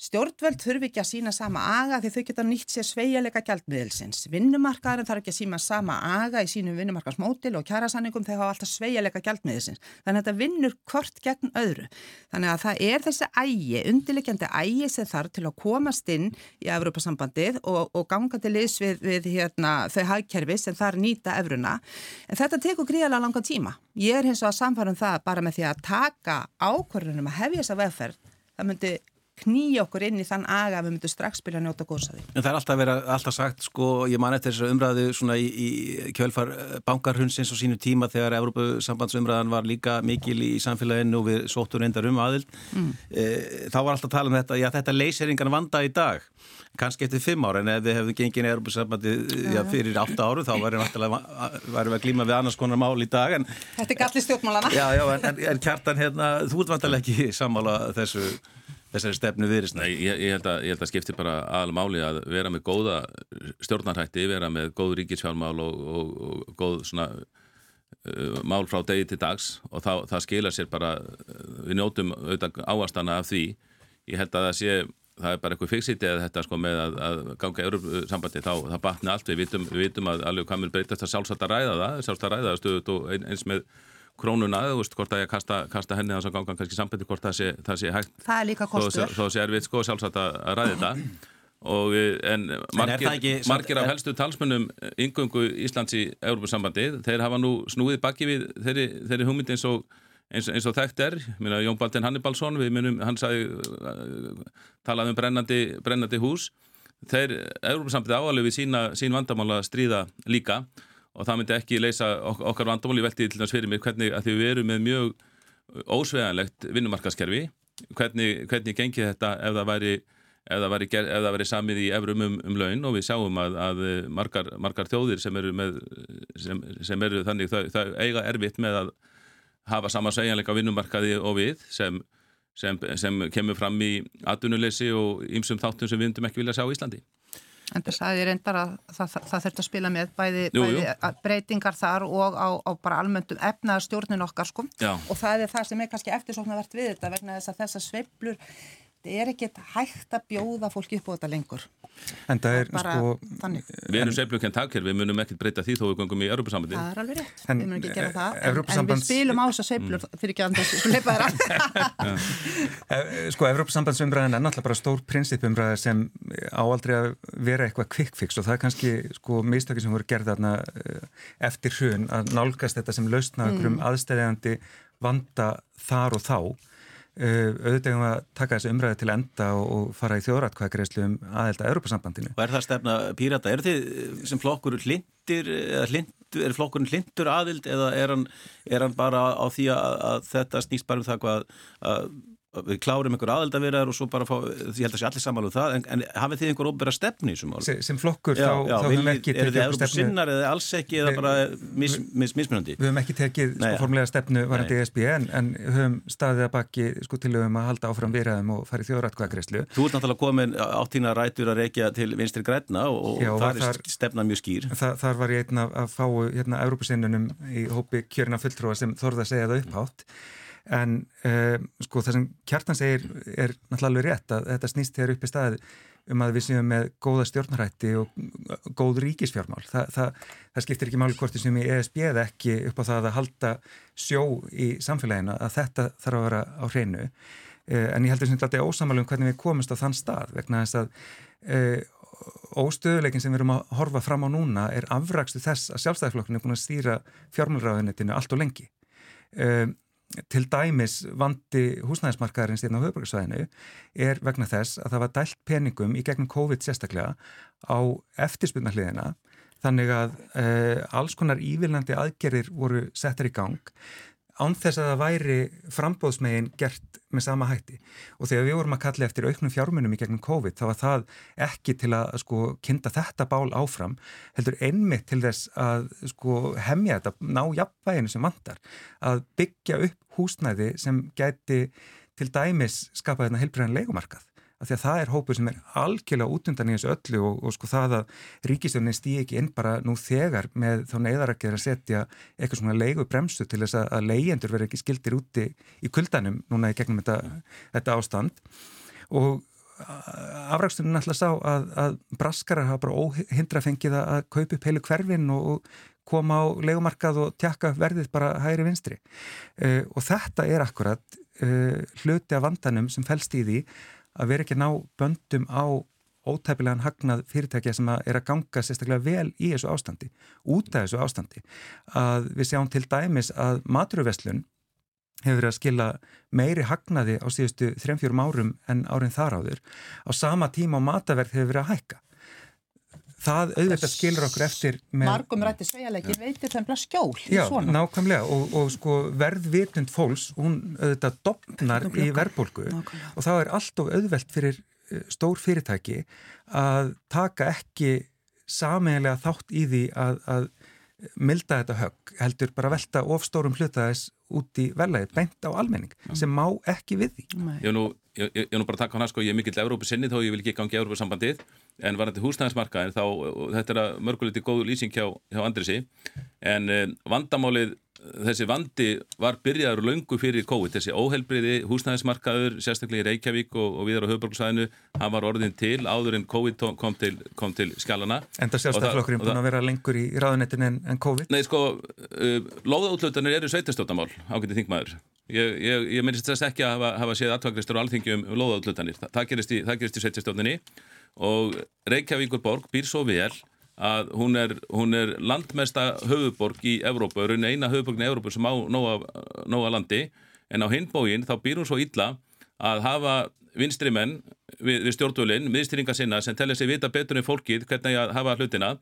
Stjórnvöld þurfi ekki að sína sama aga því þau geta nýtt sér sveigalega gjaldmiðilsins. Vinnumarkaðarinn þarf ekki að sína sama aga í sínum vinnumarkaðsmótil og kjærasanningum þegar hafa alltaf sveigalega gjaldmiðilsins. Þannig að þetta vinnur hvort gegn öðru. Þannig að það er þessi ægi, undirleikjandi ægi sem þarf til að komast inn í Evrópasambandið og, og ganga til liðs við, við hérna, þau hagkerfi sem þar nýta evruna. En þetta tekur gríðalega langa tíma. Ég er hins vegar samfærum það bara með því að taka ákvörðunum að hefja þessa vegferð. Það myndi knýja okkur inn í þann aga að við myndum strax að njóta góðsaði. En það er alltaf verið, alltaf sagt, sko, ég man eftir þess að umræðu svona í, í kjölfar bankarhunsins og sínu tíma þegar Evrópusambandsumræðan var líka mikil í samfélaginu og við sóttum reyndar um aðild. Mm. E, þá var alltaf að tala um þetta, já þetta leysir engan vanda í dag, kannski eftir fimm ára, en ef við hefum gengið í Evrópusambandi já, fyrir átta áru þá varum við að glíma við annars konar mál í dag. En, þetta er gallið stjórnmálana. Já, já, en, en, kjartan hérna, þú ert vantarlega ekki sammála þessu þessari stefnu viðrisna. Nei, ég, ég, held að, að skipti bara aðal máli að vera með góða stjórnarhætti, vera með góð ríkisfjármál og, og, og góð svona uh, mál frá degi til dags og þá, það skila sér bara, við njótum auðvitað áastana af því. Ég held að það sé, það er bara eitthvað fixiti eða þetta sko með að, að ganga sambandi þá, það batni allt, við vitum, við vitum að alveg hvað mér breytast að sjálfsagt að ræða það, sjálfsagt að ræða það stöðut og eins með krónuna, þú veist, hvort að ég kasta, kasta henni þess að ganga kannski sambandi, hvort það sé, það sé hægt. Það er líka kostur. Þó sé erfið sko sjálfsagt að, ræði þetta. Og en margir, ekki- margir af helstu talsmönnum yngöngu Íslands í Európa-sambandi þeir hafa nú snúið baki við þeirri, þeirri hugmynd eins og, eins, eins og þekkt er. Minna, Jón Baltin Hannibalsson, við munum hann sagði, uh, talaði um brennandi, brennandi hús. Þeir, Európa-sambandið áalegu við sína, sín vandamála stríða líka. og það myndi ekki leysa ok okkar vandamáli veltið til þess fyrir mig hvernig að við erum með mjög ósveganlegt vinnumarkaskerfi hvernig, hvernig gengi þetta ef það væri ef það væri, ef það væri samið í efrum um, um laun? Og við sjáum að, að margar, margar þjóðir sem eru, með, sem, sem eru þannig það, það eiga erfitt með að hafa sama segjanleika vinnumarkaði og við sem, sem kemur fram í atvinnuleysi og ýmsum þáttum sem við undum ekki vilja sjá í Íslandi. En það sagði reyndar að það, það, það þurft að spila með bæði, jú, jú. bæði breytingar þar og á, á bara almöndum efnaða stjórnin okkar sko Já. og það er það sem er kannski eftirsóknarvert við þetta vegna þess að þessa sveiblur það er ekkert hægt að bjóða fólki upp á þetta lengur en það er bara, sko þannig. við erum seiflugkent takir, við munum ekkert breyta því þó við gangum í Europasambandi það er alveg rétt, en, við munum ekki gera það en, en við spilum á þess að seiflur mm. fyrir ekki að sko leipa þeirra sko Europasambandsumræðin er náttúrulega bara stór prinsipumræði sem áaldrei að vera eitthvað kvikkfix og það er kannski sko mistöki sem voru gerða eh, eftir hrun að nálgast þetta sem lausnaður um mm. aðstæðandi vanda þar og þá auðvitað um að taka þessu umræði til enda og, fara í þjóðratkvæðgreðslu um aðelda Europasambandinu. Og er það stefna pírata? Er þið sem flokkur hlindir, hlindur, er flokkurinn hlindur aðild eða er hann, er hann bara á því að, að þetta snýst bara um það hvað að við klárum einhver aðeldavirðar og svo bara fá, ég held að sé allir samáluð það, en, en hafið þið einhver óbera stefni? Sem, sem flokkur já, þá, já, þá höfum við ekki. Er þið sinnar eða alls ekki eða bara mis, mis, mismunandi? Við höfum ekki tekið sko, formlega stefnu varandi ESB en, en höfum staðið að baki sko til um að halda áfram virðaðum og farið þjóðrætkvæðagreyslu. Þú ert náttúrulega komin áttína rætur að reykja til vinstri græna og já, það er stefna mjög skýr. Þar, þar var ég einn að fá hérna, Európa-sinnunum sem en um, sko það sem Kjartan segir er náttúrulega alveg rétt að þetta snýst þegar upp í stað um að við séum með góða stjórnarætti og góð ríkisfjármál. Þa, það, það skiptir ekki máli hvort við séum í ESB eða ekki upp á það að halda sjó í samfélaginu að þetta þarf að vera á hreinu. Uh, en ég heldur sem þetta er ósamalum hvernig við komumst á þann stað vegna þess að uh, óstöðuleikin sem við erum að horfa fram á núna er afrakstu þess að sjálfstæðarflokkinu er búin að stýra fjármálraðunitinu allt og lengi. Um, til dæmis vandi húsnæðismarkaðarins hérna á höfbruksvæðinu er vegna þess að það var dælt peningum í gegnum COVID sérstaklega á eftirspunnarliðina þannig að uh, alls konar ívilnandi aðgerðir voru settar í gang án þess að það væri frambóðsmegin gert með sama hætti. Og þegar við vorum að kalla eftir auknum fjármunum í gegnum COVID þá var það ekki til að sko kynnta þetta bál áfram heldur einmitt til þess að sko hemja þetta, ná jafnvæginu sem vantar. Að byggja upp húsnæði sem gæti til dæmis skapa þetta heilbriðan leikumarkað af því að það er hópur sem er algjörlega útundan í þessu öllu og, og sko það að ríkistjónin stýi ekki inn bara nú þegar með þá neyðarakir að setja eitthvað svona leigu bremsu til þess að, að leyendur verður ekki skildir úti í kuldanum núna í gegnum þetta, þetta ástand. Og afrækstunum náttúrulega sá að, að braskarar hafa bara óhindra fengið að kaupa upp heilu hverfin og, og koma á legumarkað og tjekka verðið bara hægri vinstri. Uh, og þetta er akkurat uh, hluti af vandanum sem fælst í því að vera ekki að ná böndum á ótæpilegan hagnað fyrirtækja sem að er að ganga sérstaklega vel í þessu ástandi, út af þessu ástandi. Að við sjáum til dæmis að maturveslun hefur verið að skila meiri hagnaði á síðustu 3-4 árum en árin þar áður. Á sama tíma á mataverð hefur verið að hækka það auðvitað skilur okkur eftir með... Margum rætti sveigjalegi veitir þeim blað skjól Já, svona. nákvæmlega. Og, og sko verðvitund fólks, hún auðvitað dopnar í verðbólgu. Og þá er allt og auðvelt fyrir eh, stór fyrirtæki að taka ekki sameiginlega þátt í því að, að milda þetta högg, heldur bara velta ofstórum hlutaðis út í verðlæðið, beint á almenning, sem má ekki við því. Ég nú, ég, ég nú bara taka hana sko, ég er mikill Európa sinni þó ég vil ekki gangi Európa sambandið en varandi húsnæðismarkaðin þá, þetta er að mörguliti góðu lýsing hjá, hjá Andrisi en eh, vandamálið þessi vandi var byrjaður löngu fyrir COVID, þessi óheilbriði húsnæðismarkaður, sérstaklega í Reykjavík og, og viðar á höfbruksvæðinu, hann var orðin til áður en COVID kom til, kom til skjálana. En það sjálfstæðarflokkurinn búin að vera lengur í ráðunetin en, en COVID? Nei, sko, uh, lóðaútlutanir eru sveitastóttamál, ágætið þingmaður. Ég, ég, ég minnst þess ekki að hafa, hafa séð aðtvagristur á alþingjum um lóðaútlutanir. Það, það gerist í, í sveitastofninni og Reykjavíkur borg býr svo vel að hún er, hún er landmesta höfuborg í Evrópu, raun eina höfuborgin í Evrópu sem á nóga, landi. En á hindbógin þá býr hún svo illa að hafa vinstri menn við, við stjórnvölinn, miðstýringa sinna sem tellir sig vita betur en fólkið hvernig að hafa hlutina.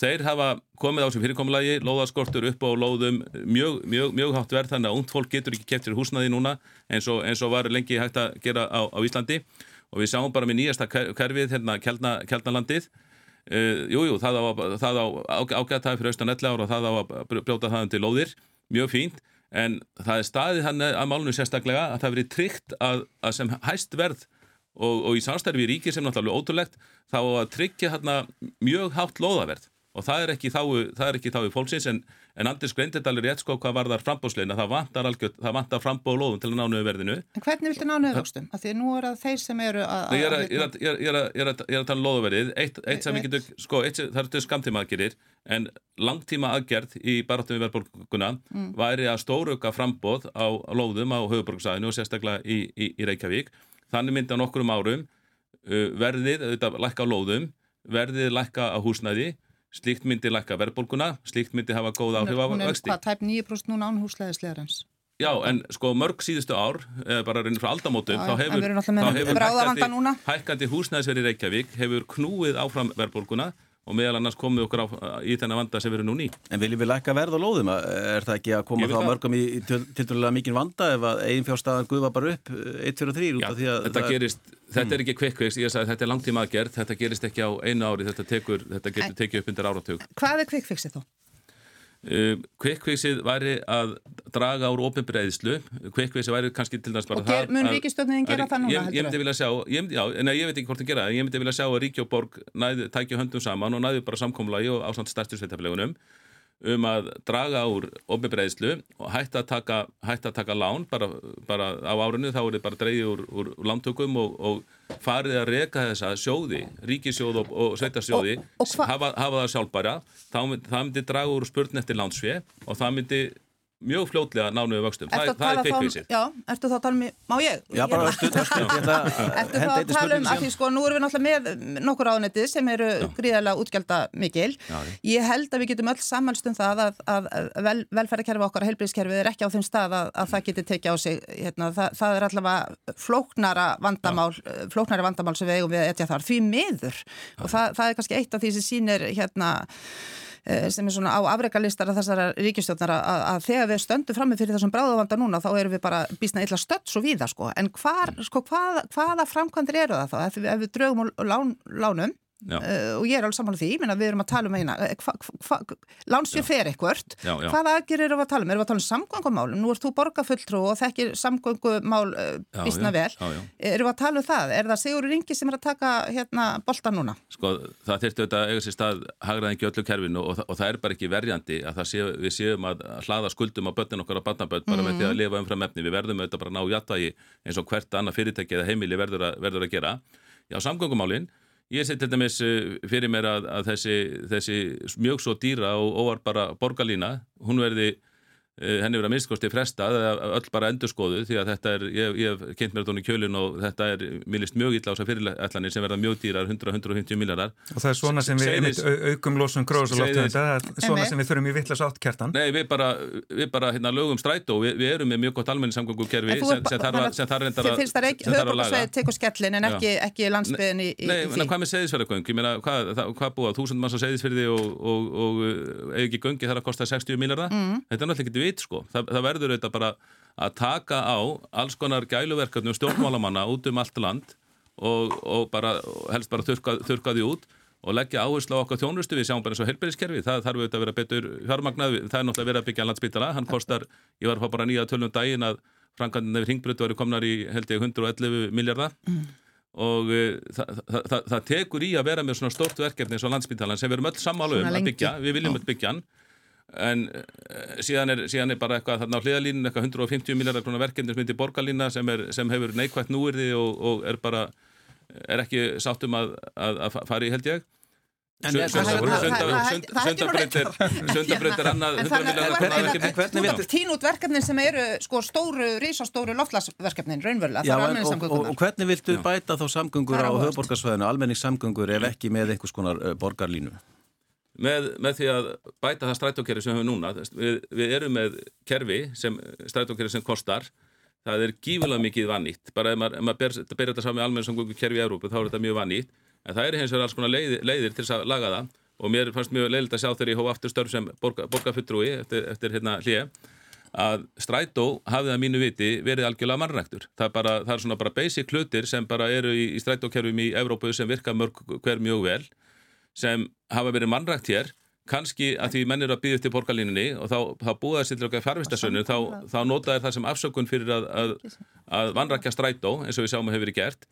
Þeir hafa komið á sem fyrirkomulagi lóðaskortur upp á lóðum mjög, mjög, mjög hátt verð þannig að ungt fólk getur ekki keftir húsnaði núna eins og, eins og var lengi hægt að gera á, á Íslandi. Og við sjáum bara með nýjasta kerfið hérna Kjeldnalandið Jújú, það á, það á ágætaði fyrir austan 11 ára og það á að brjóta það undir lóðir, mjög fínt en það er staðið hann að málunum sérstaklega að það verið tryggt að, að sem hæst verð og, og í samstærfi í ríki sem náttúrulega ótrúlegt þá að tryggja hérna mjög hátt lóðaverð og það er ekki þá í fólksins en, en Andris Greindedalir rétt sko hvað var þar frambóðslegin að það vantar, vantar frambóð lóðum til að nánuðu verðinu En hvernig viltu nánuðu vöxtum? Af því nú er það þeir sem eru að Ég er að tala um lóðuverðið eitt, eitt sem við getum, sko, eitt, það eru skamtíma aðgerir en langtíma aðgerð í baráttum við verðbólkuna mm. væri að stórauka frambóð á lóðum á höfuborgsæðinu og sérstaklega í, í, í Reykjavík þannig myndi á nokkurum árum uh, verðið, þetta lækka á lóðum verðið lækka á húsnæði Slíkt myndi lækka verðbólguna, slíkt myndi hafa góð áhrif á vexti. Hún er tæp 9% núna án húsleðislegarins? Já, en sko mörg síðustu ár, bara reynir frá aldamótum, þá hefur, hefur hækkandi, hækkandi húsnæðisverði Reykjavík hefur knúið áfram verðbólguna og meðal annars komið okkur á, í þennan vanda sem við erum nú ný. En viljum við lækka verð á lóðum? Er það ekki að koma þá mörgum í, í til dærulega mikinn vanda ef að einn fjárstæðan guða bara upp 1, 2 og 3 út af því að... Þetta gerist, þetta er hmm. ekki kvikkviks, ég sagði þetta er langtíma aðgerð, þetta gerist ekki á einu ári, þetta, tekur, þetta getur tekið upp undir áratug. Hvað er kvikkviksið þá? Kvikkvísið uh, væri að draga úr ofinbreiðslu kvikkvísið væri kannski til dæs bara og ger, mun ríkistöndin gera það núna? Ég, ég myndi vilja sjá, ég, já, en ég veit ekki hvort það gera ég myndi vilja sjá að Ríkjóborg tækja höndum saman og næði bara samkomlagi og ásamt stærstu sveitaflegunum um að draga úr ofinbreiðslu og hætti að taka, hætti að taka lán bara, bara á árunni þá er þetta bara dreyði úr, úr, úr lántökum og, og farið að reka þessa sjóði ríkisjóð og, og sveitarsjóði hafa, hafa það sjálfbæra. Þá, það myndi draga úr spurn eftir lánsfið og það myndi mjög fljótlega nánuðu vöxtum. Þa, það er kveikvísið. Já, ertu þá að tala um, má ég? Já, bara Ertu þá að tala um, af því sko, nú erum við náttúrulega með nokkur ánættið sem eru já. gríðarlega útgjálta mikil. Já, ég held að við getum öll samanst um það að, að vel, velferðarkerfi okkar og heilbríðskerfi er ekki á þeim stað að, að það geti tekið á sig, hérna, það, það er allavega flóknara vandamál, flóknara vandamál sem við eigum við að etja þar, því miður. Og það, það er kannski eitt af því sem sínir, hérna, Eh, sem er svona á afreikalistara þessara ríkistjóðnara að, að þegar við stöndum fram með fyrir þessum bráðavanda núna þá erum við bara bísna illa stött svo víða sko. En hvar, sko, hvað, hvaða framkvæmdir eru það þá? Ef við, ef við draugum lán, lánum Uh, og ég er alveg saman á því, minna, við erum að tala um eina eh, lánsfjör fer eitthvert. Hvaða aðgjör eru að tala um, eru að tala um samgöngumálum, nú ert þú borgarfulltrú og þekkir samgöngumál uh, bísna vel. Eru að tala um það, er það Sigur Ringi sem er að taka hérna bolta núna? Sko það þurftu auðvitað að eiga sér stað hagraðingi öllu kerfinu og, og það er bara ekki verjandi að sé, við séum að hlaða skuldum á börnin okkar á barnaböld bara mm. með því að lifa umfram efni, við verðum auðvitað bara að ná jættvægi eins og hvert annað fyrirtæki eða heimili verður að, verður að gera. Já, samgöngumálinn Ég seti dæmis eh, fyrir mér að, að þessi, þessi mjög svo dýra og óvar bara borgarlína, hún verði henni verið að minnskosti frestað eða öll bara endurskoðu því að þetta er, ég, ég hef kynnt mér þetta í kjölun og þetta er, mér líst mjög illa á þess að fyrirætlanir sem verða mjög dýrar 100-150 miljardar. Og það er svona sem við Seiðis, aukum losum gróðs og loftu þetta, það er svona sem við þurfum í vittlas átt kertan. Nei, við bara, við bara hérna, lögum strætó, við, við erum með mjög gott almenningssamgöngukerfi sem, sem þarf reyndar að, að laga. Tekur skellin en ekki, ekki landsbyðin í, í, Nei, í því. Nei, hvað með segðisverðargöng? Hvað búa, þúsund manns á segðisverði og, og, og, og ekki göngi þarf að kosta 60 miljardar? Þetta náttúrulega ekki vit, sko. Það, það verður auðvitað bara að taka á alls konar gæluverkefnum stjórnmálamanna út um allt land og, og bara, helst bara þurka, þurka því út og leggja áherslu á okkar þjónustu við sjáum bara eins og helbæriskerfi, það þarf auðvitað að vera betur fjármagnað, það er náttúrulega verið að byggja landsbytala, hann kostar, ég var að fá bara nýja tölnum daginn að Frankandin yfir Hingbrötu varu komnar í held ég 111 miljardar mm. og uh, það, það, það, það tekur í að vera með svona stort verkefni eins og landsbytalan sem við erum öll sammálu um að byggja, við viljum öll byggja hann en eh, síðan er, síðan er bara eitthvað þarna á hliðalínu, eitthvað 150 miljardar krónar verkefni sem myndir borgarlína sem, er, sem hefur neikvægt núirði og, og er bara er ekki sátt um að, að, að fara í held ég. Sundabrönd er annað Tín út verkefnin sem eru sko stóru, rísastóru loftlagsverkefnin raunverulega og hvernig viltu bæta þá samgöngur á höfuborgarsvæðinu almenningssamgöngur ef ekki með einhvers konar eh, borgarlínu með, með því að bæta það strætókerfi sem við höfum núna við, við erum með kerfi strætókerfi sem kostar það er gífulega mikið vannýtt bara ef maður, maður ber, ber þetta saman með almenn kerfi í Európu þá er þetta mjög vannýtt en það er hins vegar alls konar leiðir, leiðir til að laga það. Og mér fannst mjög leiðilegt að sjá þegar ég hóf aftur störf sem borga, borgarfulltrúi eftir, eftir hérna hlýja að strætó hafið að mínu viti verið algjörlega mannræktur. Það, það er svona bara basic hlutir sem bara eru í, í strætókerfum í Európu sem virka mörg hver mjög vel sem hafa verið mannrækt hér kannski að því menn eru að býða upp til borgarlínunni og þá, þá búða þessi til okkar fjárvistasönu þá, þá nota þær það sem afsökun fyrir að, að, að vannrækja strætó eins og við sjáum að hefur verið gert.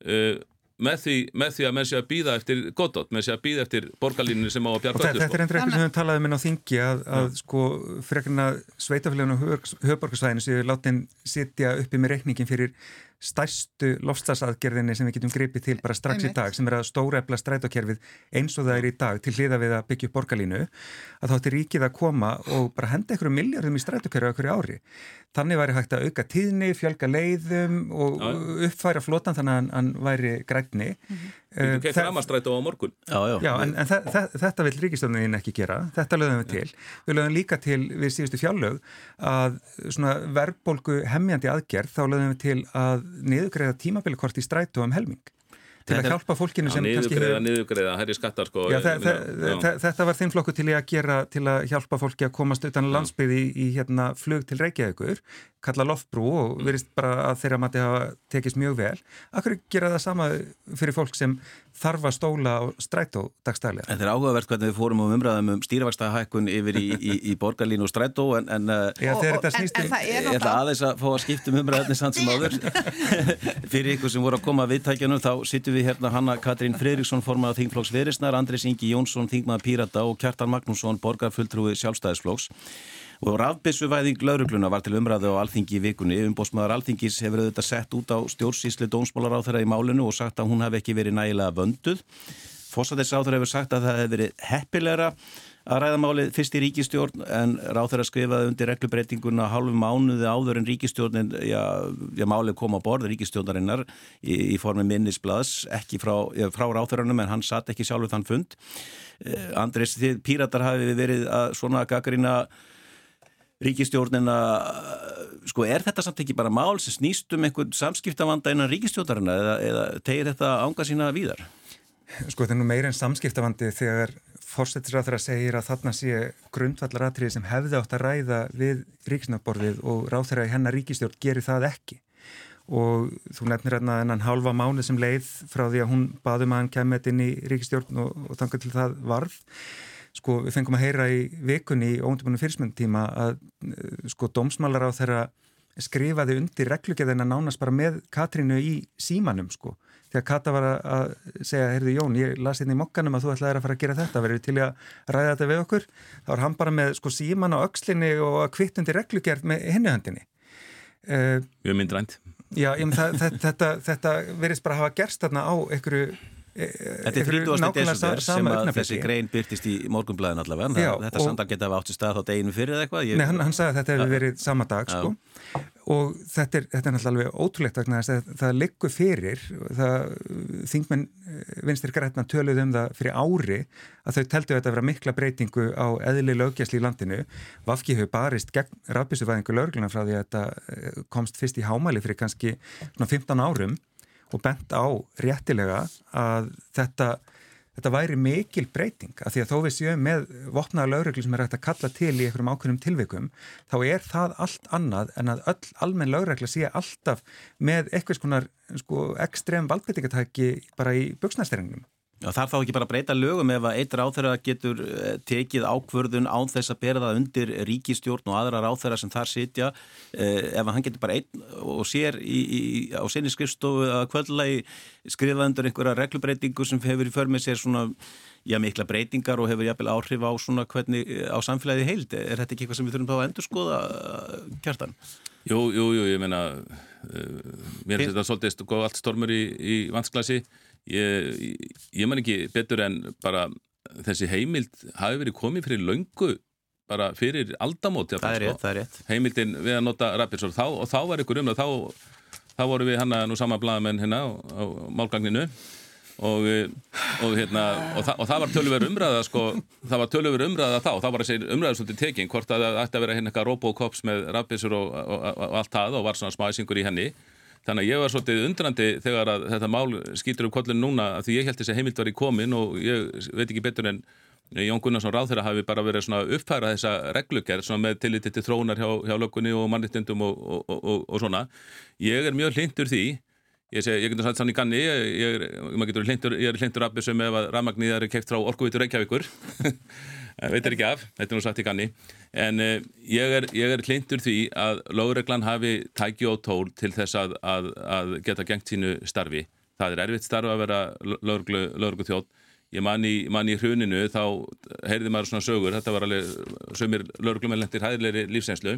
Uh, með því, með því að menn sé að býða eftir godot, menn sé að býða eftir borgarlínunni sem á að bjarga öllu. Þetta er endur eitthvað sem við talaðum inn á þingi að, að sko frekarna sveitafélaginu og höfborgarsvæðinu séu látin sitja uppi með reikningin fyrir stærstu lofstadsaðgerðinni sem við getum gripið til bara strax Einmitt. í dag sem er að stóra efla strætókerfið eins og það er í dag til hliða við að byggja upp borgarlínu að þáttir ríkið að koma og bara henda einhverju miljardum í strætókerfi okkur í ári. Þannig væri hægt að auka tíðni, fjölga leiðum og já. uppfæra flotan þannig að hann væri grætni. Mm -hmm. Þú uh, kemur framastrætu á morgun. Já, já. já en, en þetta vil ríkistöndin ekki gera. Þetta lögum við til. Við lögum líka til við síðustu fjárlög að verðbólgu hemmjandi aðgerð þá lögum við til að niðugreiða tímabilikort í strætu um helming til að hjálpa fólkinu sem kannski niðugreiða, niðugreiða, herri skattar sko já, þe þe þe þetta var þinn flokku til að gera til að hjálpa fólki að komast utan landsbyði í, í hérna flug til Reykjavíkur kalla loftbrú og mm. verist bara að þeirra mati hafa tekist mjög vel Akkur gera það sama fyrir fólk sem þarf að stóla á strætó dagstælega? Þetta er áhugavert hvernig við fórum um umræðum um stýrivakstahækkun yfir í, í, í borgarlínu og strætó en, en, Já, og, og, en, en ég ætla aðeins að fá að skiptum umræðinni sann sem áður fyrir ykkur sem voru að koma að viðtækjanum þá sittum við hérna Hanna Katrín Fredriksson formað Þingflóks Verisnar, Andris Ingi Jónsson Þingmaða Pírata og Kjartan Magnússon borgarfulltrúi sjálfstæðisflóks og rafbissuvæðing laurugluna var til umræðu á alþingi í vikunni. Umbósmaður alþingis hefur auðvitað sett út á stjórnsísli dómsmálar á þeirra í málinu og sagt að hún hef ekki verið nægilega vönduð. Fósatins áður hefur sagt að það hefur verið heppilegra að ræða málið fyrst í ríkistjórn en ráð þeirra skrifaði undir reglubreitinguna hálfu mánuði áður en ríkistjórnin já, já málið kom á borð ríkistjórnarinnar í, í formi minnisblads ekki frá, frá ráð þeirranum en hann satt ekki sjálfur þann fund eh, Andris, þið píratar hafi verið að svona gaggrína ríkistjórnina sko er þetta samt ekki bara mál sem snýst um einhvern samskiptavanda innan ríkistjórnarina eða, eða tegir þetta ánga sína víðar? Sko þetta er nú meira en samskiptavandi þegar fórsetisráþara segir að þarna sé grundvallaratriði sem hefði átt að ræða við ríkisnafborðið og ráþara í hennar ríkistjórn gerir það ekki og þú nefnir hérna enn halva mánu sem leið frá því að hún baðum að hann kemur inn í ríkistjórn og, og þangar til það varð sko við fengum að heyra í vikunni í óundibunum fyrirsmyndtíma að eh, sko dómsmálar á þeirra skrifaði undir reglugjæðina nánast bara með Katrínu í símanum sko. Þegar Kata var að segja, heyrðu Jón ég las hérna í mokkanum að þú ætlaði að fara að gera þetta verður til að ræða þetta við okkur? Þá er hann bara með sko síman á aukslinni og að kvitt undir reglugjærð með hinnuhöndinni uh, Mjög myndrænt. Já, ég, það, þetta, þetta, þetta verðist bara að hafa gerst þarna á einhverju Þetta er 30. desember sem að þessi grein byrtist í morgunblæðin allavega Já, þetta samtal geta að átti stað á deginu fyrir eða eitthvað ég... Nei, hann, hann sagði að þetta hefur verið sama dag sko. og þetta er, þetta er náttúrulega ótrúlegt að það, liggur fyrir það, þingmenn eh, vinstir grætna töluð um það fyrir ári að þau teltu þetta að vera mikla breytingu á eðli lögjæsli í landinu Vafki hefur barist gegn rafbísufæðingu lögluna frá því að þetta eh, komst fyrst í hámæli fyrir kannski 15 árum og bent á réttilega að þetta, þetta væri mikil breyting að því að þó við séum með vopnaða lögreglu sem er hægt að kalla til í einhverjum ákveðnum tilvikum þá er það allt annað en að öll almenn lögregla sé alltaf með eitthvað svona sko, ekstrem valdbyttingatæki bara í buksnæsteringnum. Já, þar þá ekki bara breyta lögum ef að eitt ráþæra getur eh, tekið ákvörðun án þess að bera það undir ríkistjórn og aðra ráþæra sem þar sitja eh, ef hann getur bara einn og sér í, í, á sinni skrifstofu að kvöldlegi skrifa undir einhverja reglubreitingu sem hefur í för með sér svona já, mikla breytingar og hefur jafnvel áhrif á svona hvernig á samfélagi heild. Er þetta ekki eitthvað sem við þurfum þá að endur skoða kjartan? Jú, jú, jú, ég meina uh, mér finnst þetta svolítið allt stormur í, í vansklasi ég, ég man ekki betur en bara þessi heimild hafi verið komið fyrir löngu bara fyrir aldamóti það er rétt, sko. það er rétt heimildin við að nota Rappidsor og þá var ykkur um það þá, þá voru við hann að nú sama bladamenn hérna á, á málgagninu og, og, hérna, og, þa og það var tölur umræða sko, það var tölur umræða þá það var þessi umræða svolítið tekinn hvort að það ætti að vera hérna eitthvað robocops með og, og allt það og var svona smæsingur í henni þannig að ég var svolítið undrandi þegar að þetta mál skýtur upp kollin núna því ég held þessi heimild var í komin og ég veit ekki betur en Jón Gunnarsson ráð þeirra hafi bara verið svona uppfæra þessa reglugerð svona með tilliti til þróunar hjá, hjá lökunni og mannriktundum og svona. Ég er mjög hlindur því. Ég, seg, ég getur sagt sann í ganni, ég, ég, ég er hlindur af þessum ef að rafmagnið er kekt frá orkuvitur Reykjavíkur, veitir ekki af, þetta er nú sagt í ganni, en uh, ég er hlindur því að lögreglan hafi tæki og tól til þess að, að, að geta gengt sínu starfi. Það er erfitt starf að vera lögreglu þjótt. Ég man í, man í hruninu þá heyrði maður svona sögur, þetta var alveg sömur lögreglumennlendir hæðilegri lífsenslu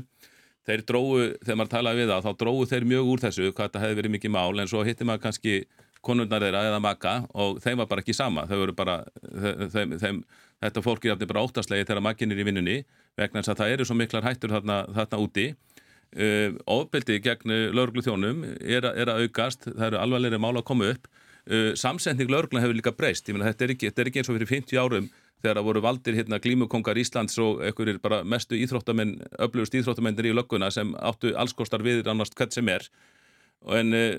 þeir dróðu, þegar maður talaði við það, þá dróðu þeir mjög úr þessu, hvað þetta hefði verið mikið mál en svo hitti maður kannski konurnar þeirra eða maka og þeim var bara ekki sama voru bara, þeim, þeim, þetta fólk er bara óttaslegið þegar makin er í vinnunni vegna þess að það eru svo miklar hættur þarna, þarna úti. Uh, ofbeldi gegn lauruglu þjónum er, er að aukast, það eru alvarlega mál að koma upp. Uh, samsending laurugla hefur líka breyst, ég menna þetta er ekki, þetta er ekki eins og fyrir 50 árum þegar það voru valdir hérna glímukongar Íslands og einhverjir bara mestu íþróttamenn, öflugust íþróttamennir í lögguna sem áttu allskostar við annars hvert sem er en uh,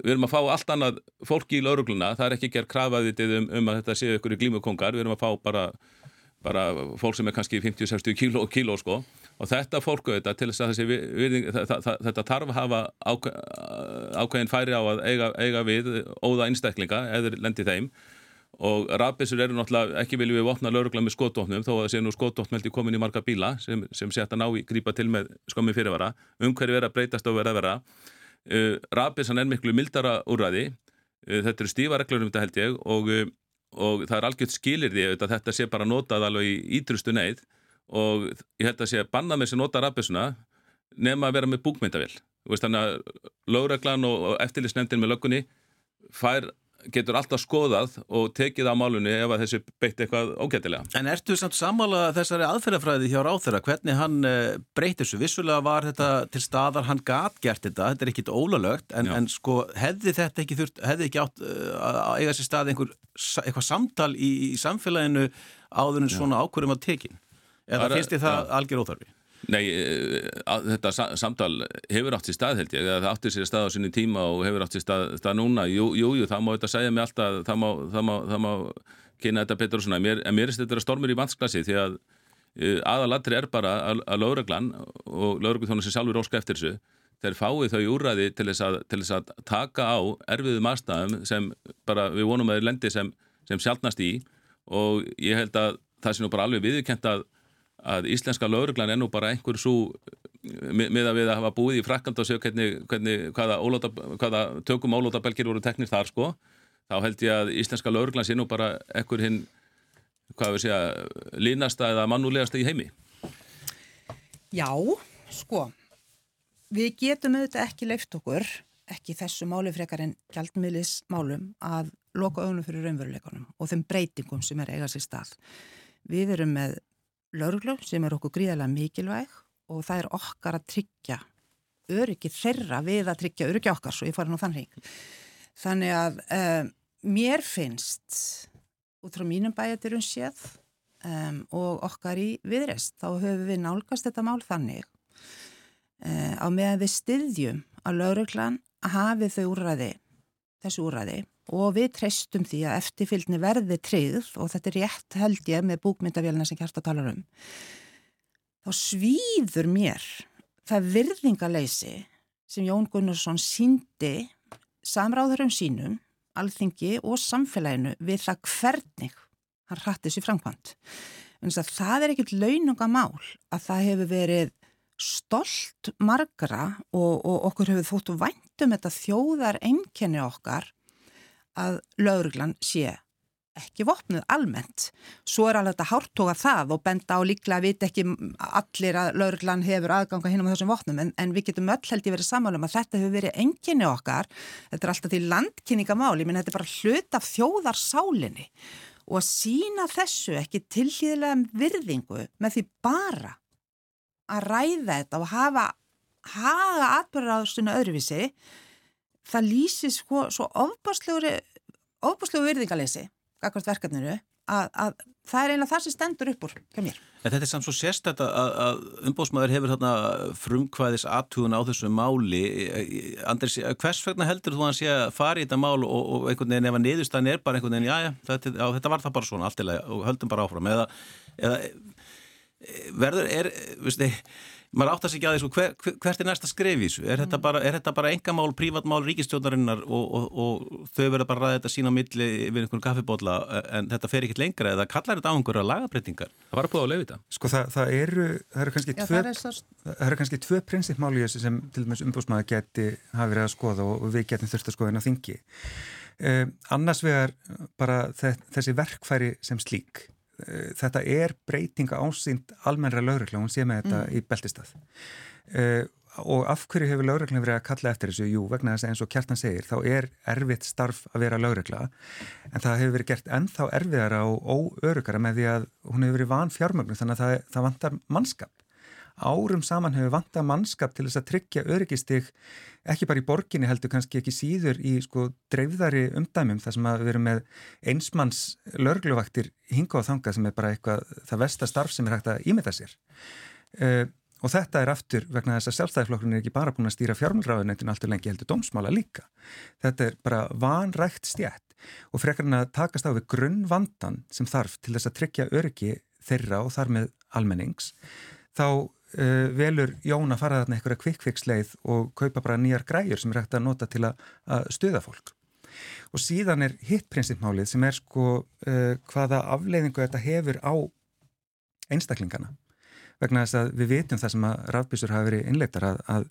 við erum að fá allt annað fólki í laurugluna, það er ekki gerð krafaðið um, um að þetta séu einhverju glímukongar, við erum að fá bara, bara fólk sem er kannski 50-60 kíló, kíló sko. Og þetta fólku þetta til þess að þessi virðing, þetta tarf hafa ákveðin færi á að eiga, eiga við óða einstaklinga eða lendi þeim. Og rafbissur eru náttúrulega ekki viljum við vopna laurugla með skotvopnum þó að það sé nú skotvopnmeldi komin í marga bíla sem, sem að ná í grípa til með skommi fyrirvara. Umhverju vera breytast og vera vera uh, rafbissan er miklu mildara úrræði. Uh, þetta eru stífa reglur um þetta held ég og, uh, og það er algjört skilir því að þetta sé bara notað alveg í ídrustu neyð og ég held að sé að banna með þessi nota rafbissuna nema að vera með búkmyndavill þannig að lauruglan og eftirlisnefndin með löggunni fær getur alltaf skoðað og tekið á málunni ef að þessu beitt eitthvað ógætilega. En ertu samt sammála þessari aðferðafræði hjá ráþeira, hvernig hann eh, breytir þessu? Vissulega var þetta til staðar, hann gat gert þetta, þetta er ekkit ólalögt, en, en sko hefði þetta ekki þurft, hefði ekki átt uh, að eiga sér stað einhver, eitthvað samtal í, í samfélaginu áður en svona ákvörðum að tekin? Eða finnst þið það algjör óþarfi? Nei, eh, þetta samtal hefur átt sér stað held ég, það átti sér stað á sinni tíma og hefur átt sér stað, stað núna, jú, jú, jú, það má þetta segja mig alltaf, það má, það má, það má kynna þetta betur og svona, mér, en mér er þetta stormur í vansklassi því að uh, aðalatri er bara að, að lauraglan og lauragluþjónu sem sjálfur óska eftir þessu, þeir fáið þau úræði til þess, að, til þess að taka á erfiðum aðstæðum sem bara við vonum að þeir lendi sem, sem sjálfnast í. Og ég held að það sé nú bara alveg viðkent að að íslenska lauruglan er nú bara einhver svo með að við að hafa búið í frakkand og séu hvernig, hvernig hvaða, ólóta, hvaða tökum ólótabelgir voru teknir þar sko þá held ég að íslenska lauruglan sé nú bara einhver hinn hvað við segja, línasta eða mannulegasta í heimi. Já, sko við getum auðvitað ekki leift okkur ekki þessu máli frekar en gældmiðlis málum að loka auðvunum fyrir raunveruleikunum og þeim breytingum sem er eigað sér stað. Við erum með lauruglu sem er okkur gríðarlega mikilvæg og það er okkar að tryggja öryggi þeirra við að tryggja öryggi okkar svo ég fari nú þannig þannig að um, mér finnst út frá mínum bæjatirum séð um, og okkar í viðrest þá höfum við nálgast þetta mál þannig um, á meðan við styðjum að lauruglan hafi þau úrræði þessu úrræði og við treystum því að eftirfylgni verði tryggð og þetta er rétt held ég með búkmyndavélina sem Kjarta talar um. Þá svíður mér það virðingaleysi sem Jón Gunnarsson síndi samráðurum sínum alþingi og samfélaginu við það hvernig hann hrætti sér framkvæmt það er ekkit launungamál að það hefur verið stolt margra og, og okkur hefur þóttu væntum þetta þjóðar enkenni okkar að lauruglan sé ekki vopnuð almennt. Svo er alveg þetta hártóka það og benda á líklega að vita ekki allir að lauruglan hefur aðganga hinn á þessum vopnum en, en við getum öll held ég verið sammálum að þetta hefur verið enginni okkar. Þetta er alltaf til landkynningamáli, menn þetta er bara hlut af þjóðarsálinni og að sína þessu ekki tilhýðilega virðingu með því bara að ræða þetta og hafa haga svona öðruvísi það lýsir sko, svo ofbáslegri óbúslu virðingalesi, akkvæmt verkefninu, að, að það er einlega það sem stendur upp úr hjá mér. En þetta er samt svo sérstætt að, að umbóðsmaður hefur þarna frumkvæðis aðtugun á þessu máli. Andris, hvers vegna heldur þú að hann sé að fara í þetta mál og, og einhvern veginn ef að niðurstæðin er bara einhvern veginn, já, já, þetta, já, þetta var það bara svona alltilega og höldum bara áfram. Eða, eða verður, er, þið, maður áttast ekki að því, sko, hver, hvert er næsta skref í þessu? Er þetta bara, bara engamál, prívatmál, ríkistjónarinnar og, og, og þau verður bara að ræða þetta sína á milli við einhvern kaffibótla en þetta fer ekkit lengra eða kallar þetta á einhverja lagabreitingar? Það var að búið að leiði þetta. Sko það, það eru, það eru kannski Já, tvö, það er svo... það eru kannski tvö prinsipmáli þessu sem til dæmis umbúsmaður geti hafi verið að skoða og við getum þurft að skoða inn á þingi. Eh, annars vegar bara þessi verkfæri sem slík þetta er breytinga ásýnd almennra laurugla, hún sé með þetta mm. í beltistað uh, og af hverju hefur laurugla verið að kalla eftir þessu? Jú, vegna þess að eins og Kjartan segir, þá er erfitt starf að vera laurugla en það hefur verið gert ennþá erfiðara og óörugara með því að hún hefur verið van fjármögnu þannig að það, það vantar mannskap árum saman hefur vanta mannskap til þess að tryggja öryggistig ekki bara í borginni heldur kannski ekki síður í sko dreifðari umdæmum þar sem að við erum með einsmanns lörgluvaktir hinga á þanga sem er bara eitthvað það vestastarf sem er hægt að ímynda sér. Uh, og þetta er aftur vegna þess að sjálfstæðiflokkurinn er ekki bara búin að stýra fjármjöldraðunetinu alltaf lengi heldur dómsmála líka. Þetta er bara vanrækt stjætt og frekarinn að takast á við grunnvandan sem þarf til þess að tryggja öryggi þeirra og þar með almennings þá uh, velur Jón að fara þarna einhverja kvikkviksleið og kaupa bara nýjar græjur sem er hægt að nota til að, að stuða fólk. Og síðan er hitt prinsipmálið sem er sko uh, hvaða afleiðingu þetta hefur á einstaklingana. Vegna þess að við vitum það sem að rafbísur hafa verið innleiktar að, að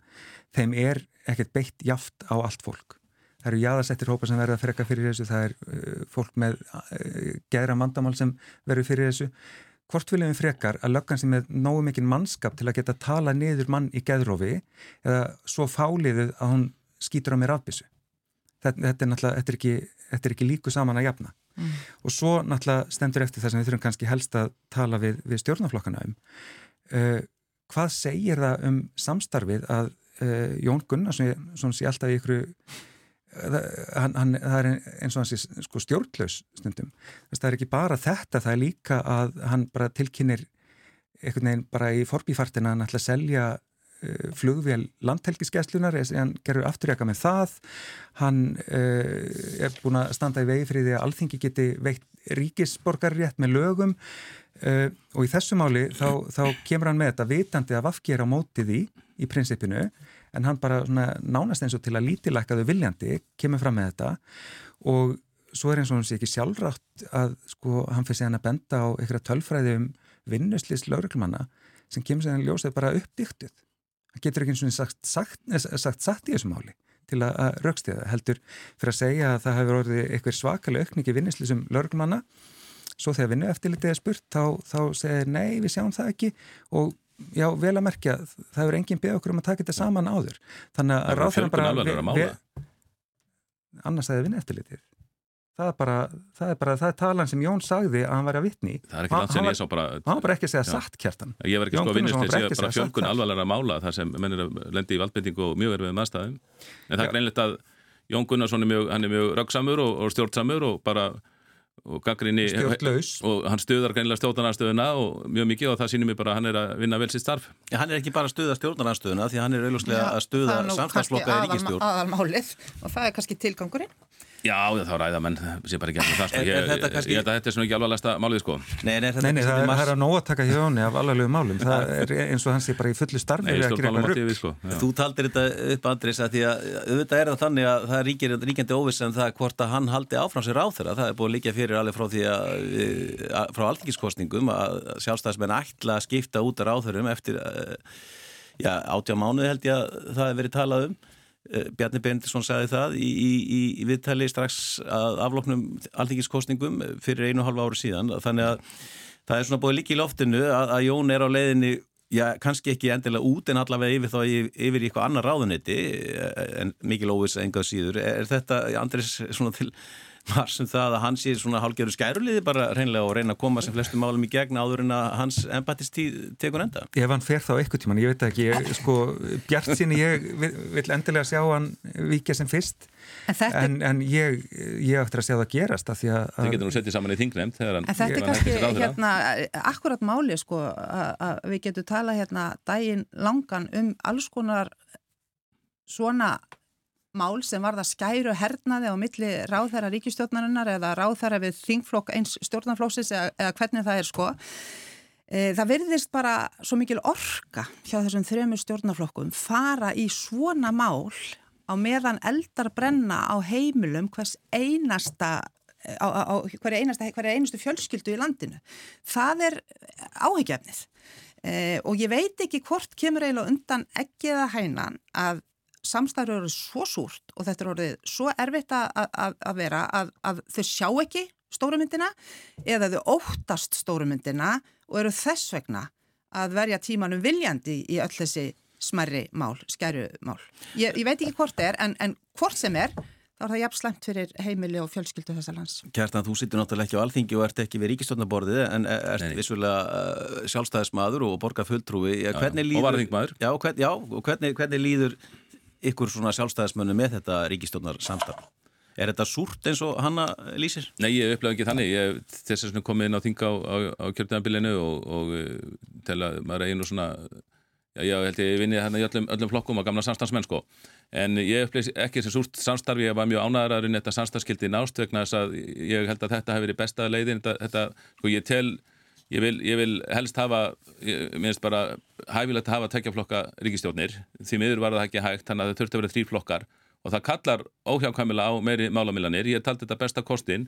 þeim er ekkert beitt jaft á allt fólk. Það eru jáðarsettir hópa sem verða að freka fyrir þessu, það er uh, fólk með uh, geðra mandamál sem verður fyrir þessu hvort viljum við frekar að löggan sem er nógu mikinn mannskap til að geta tala niður mann í geðrófi eða svo fáliðuð að hún skýtur á mér afbísu. Þetta, þetta er náttúrulega, þetta er ekki, þetta er ekki líku saman að jafna. Mm. Og svo náttúrulega stendur eftir það sem við þurfum kannski helst að tala við, við stjórnaflokkana um. Uh, hvað segir það um samstarfið að uh, Jón Gunnarsson, svona sé alltaf í ykkur hann, hann, það er eins og hans sko, stjórnlaus stundum. Það er ekki bara þetta, það er líka að hann bara tilkynir einhvern veginn bara í forbífartina hann ætla að selja uh, flugvél landhelgiskeslunar hann gerur afturjaka með það. Hann uh, er búin að standa í vegi fyrir því að alþingi geti veikt ríkisborgarrétt með lögum uh, og í þessu máli þá, þá kemur hann með þetta vitandi að vafki er á mótið í í prinsipinu en hann bara nánast eins og til að lítilækkaðu viljandi kemur fram með þetta. Og svo er eins og hann sé ekki sjálfrátt að sko hann fyrir sig hann að benda á einhverja tölfræði um vinnuslýst lauruglumanna sem kemur sig hann ljósað bara uppdýktuð. Hann getur ekki eins og sagt, sagt, sagt satt í þessu máli til að raukstiða heldur fyrir að segja að það hefur orðið eitthvað svakalega aukningi vinnuslýsum lauruglumanna svo þegar vinnu eftirlitið er spurt þá, þá segir nei við sjáum það ekki. Og já, vel að merkja, það hefur enginn beð okkur um að taka þetta saman áður. Þannig að ráðherran bara annars það er vinna eftirlitið það er bara, það er bara, það er talan sem Jón sagði að hann væri að vitni það er ekki langt sem ég sá bara hann var bara ekki að segja já. satt kjartan. Ég var ekki sko að vinnust til að bara fjölkun alvarlega mála þar sem mennir að lendi í valdbendingu og mjög erfið maðurstaðum en það er greinlegt að Jón Gunnarsson er mjög, mjög röggsamur og, og stjórnsamur og bara og gaggrinni og hann stuðar greinilega stjórnarnarstöðuna og mjög mikið og það sýnir mér bara að hann er að vinna vel sitt starf. Ja, Hann er ekki bara að stuða stjórnarnarstöðuna því hann er auðvuslega að stuða samstagsflokka í ríkistjórn aðalmálið. Og það er kannski tilgangurinn Já, þá ræða menn sé bara ekki eftir það sko. ég, ég, kannski... ég held að þetta er svona ekki alvarlegsta málið sko. Nei, nei, nei, nei það, það er að nóga að taka hjóni af alvarlegu málum. Það er eins og hans er bara í fullu starfi sko, Þú taldir þetta upp Andris að því að auðvitað er það þannig að það er ríkjandi óviss en það hvort að hann haldi áfram sér á þeirra það er búin líka fyrir alveg frá því að frá alþingiskostningum að sjálfstæðismenn ætla að skipta út af ráþurum eftir já, Eh, Bjarni Bendisson sagði það í, í, í viðtali strax að afloknum alltingiskostningum fyrir einu og halva ári síðan. Þannig að það er svona búið líki í loftinu að, að Jón er á leiðinni já, kannski ekki endilega út en allavega yfir þá yfir í eitthvað annar ráðunetti eh, en mikil óvis engað síður. Er þetta, Andris, svona til Mars um það að hann sé svona hálgjörðu skæruliði bara reynlega og reyna að koma sem flestum málum í gegn áður en að hans empatistíð tekur enda. Ef hann fer þá eitthvað tíman, ég veit ekki, ég, sko, Bjart sinni ég vil endilega sjá hann vikja sem fyrst en, en, en ég, ég ættir að sjá það gerast að því að... Þið getur nú settið saman í hann... En þetta er kannski hérna, akkurat máli sko að við getum talað hérna dægin langan um alls konar svona mál sem var það skæru hernaði á milli ráðherra ríkistjórnarinnar eða ráðherra við þingflokk eins stjórnarflóksis eða, eða hvernig það er sko. E, það verðist bara svo mikil orka hjá þessum þrejum stjórnarflokkum fara í svona mál á meðan eldar brenna á heimilum hvers einasta á, á, á hverja einasta, hverja einustu fjölskyldu í landinu. Það er áhyggjafnið e, og ég veit ekki hvort kemur eiginlega undan ekki eða hænan að samstæður eru svo súrt og þetta er orðið svo erfitt að vera að, að þau sjá ekki stórumyndina eða þau óttast stórumyndina og eru þess vegna að verja tímanum viljandi í öll þessi smerri mál, skæru mál. Ég, ég veit ekki hvort það er en, en hvort sem er þá er það jafn slemt fyrir heimili og fjölskyldu þessar lands. Kjartan, þú sittur náttúrulega ekki á alþingi og ert ekki við ríkistofnaborðið en ert Nei. vissulega uh, sjálfstæðismadur og borgar fulltrúi. Já, líður, og varðingmaður. Já, hvern, já og hvernig, hvernig líður ykkur svona sjálfstæðismönu með þetta ríkistofnar samstafn? Er þetta súrt eins og hanna lýsir? Nei, ég upplega ekki þannig. Ég þess að komið inn á þinga á, á, á kjörðanabilinu og, og uh, tel að maður er einu svona Já, ég held ég vinni hérna í öllum, öllum flokkum á gamla samstagsmenn sko. En ég upplýs ekki sem súrt samstarfi, ég var mjög ánæðar að þetta samstagsskildi nást vegna þess að ég held að þetta hefur verið besta leiðin. Þetta, þetta, sko, ég tel, ég vil, ég vil helst hafa, ég minnst bara hæfilegt að hafa tekjaflokka ríkistjórnir. Því miður var það ekki hægt, þannig að það þurfti að vera þrý flokkar og það kallar óhjákvæmilega á meiri málamilanir. Ég taldi þetta besta kostin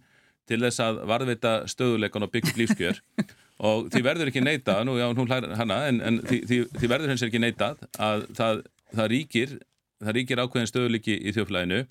til þess að varðveita stöðuleikan og byggja lífskjör og því verður ekki neita, nú já, hún hlæðir hana en, en því, því, því verður hens ekki neita að það, það ríkir það ríkir ákveðin stöðuliki í þjóflæðinu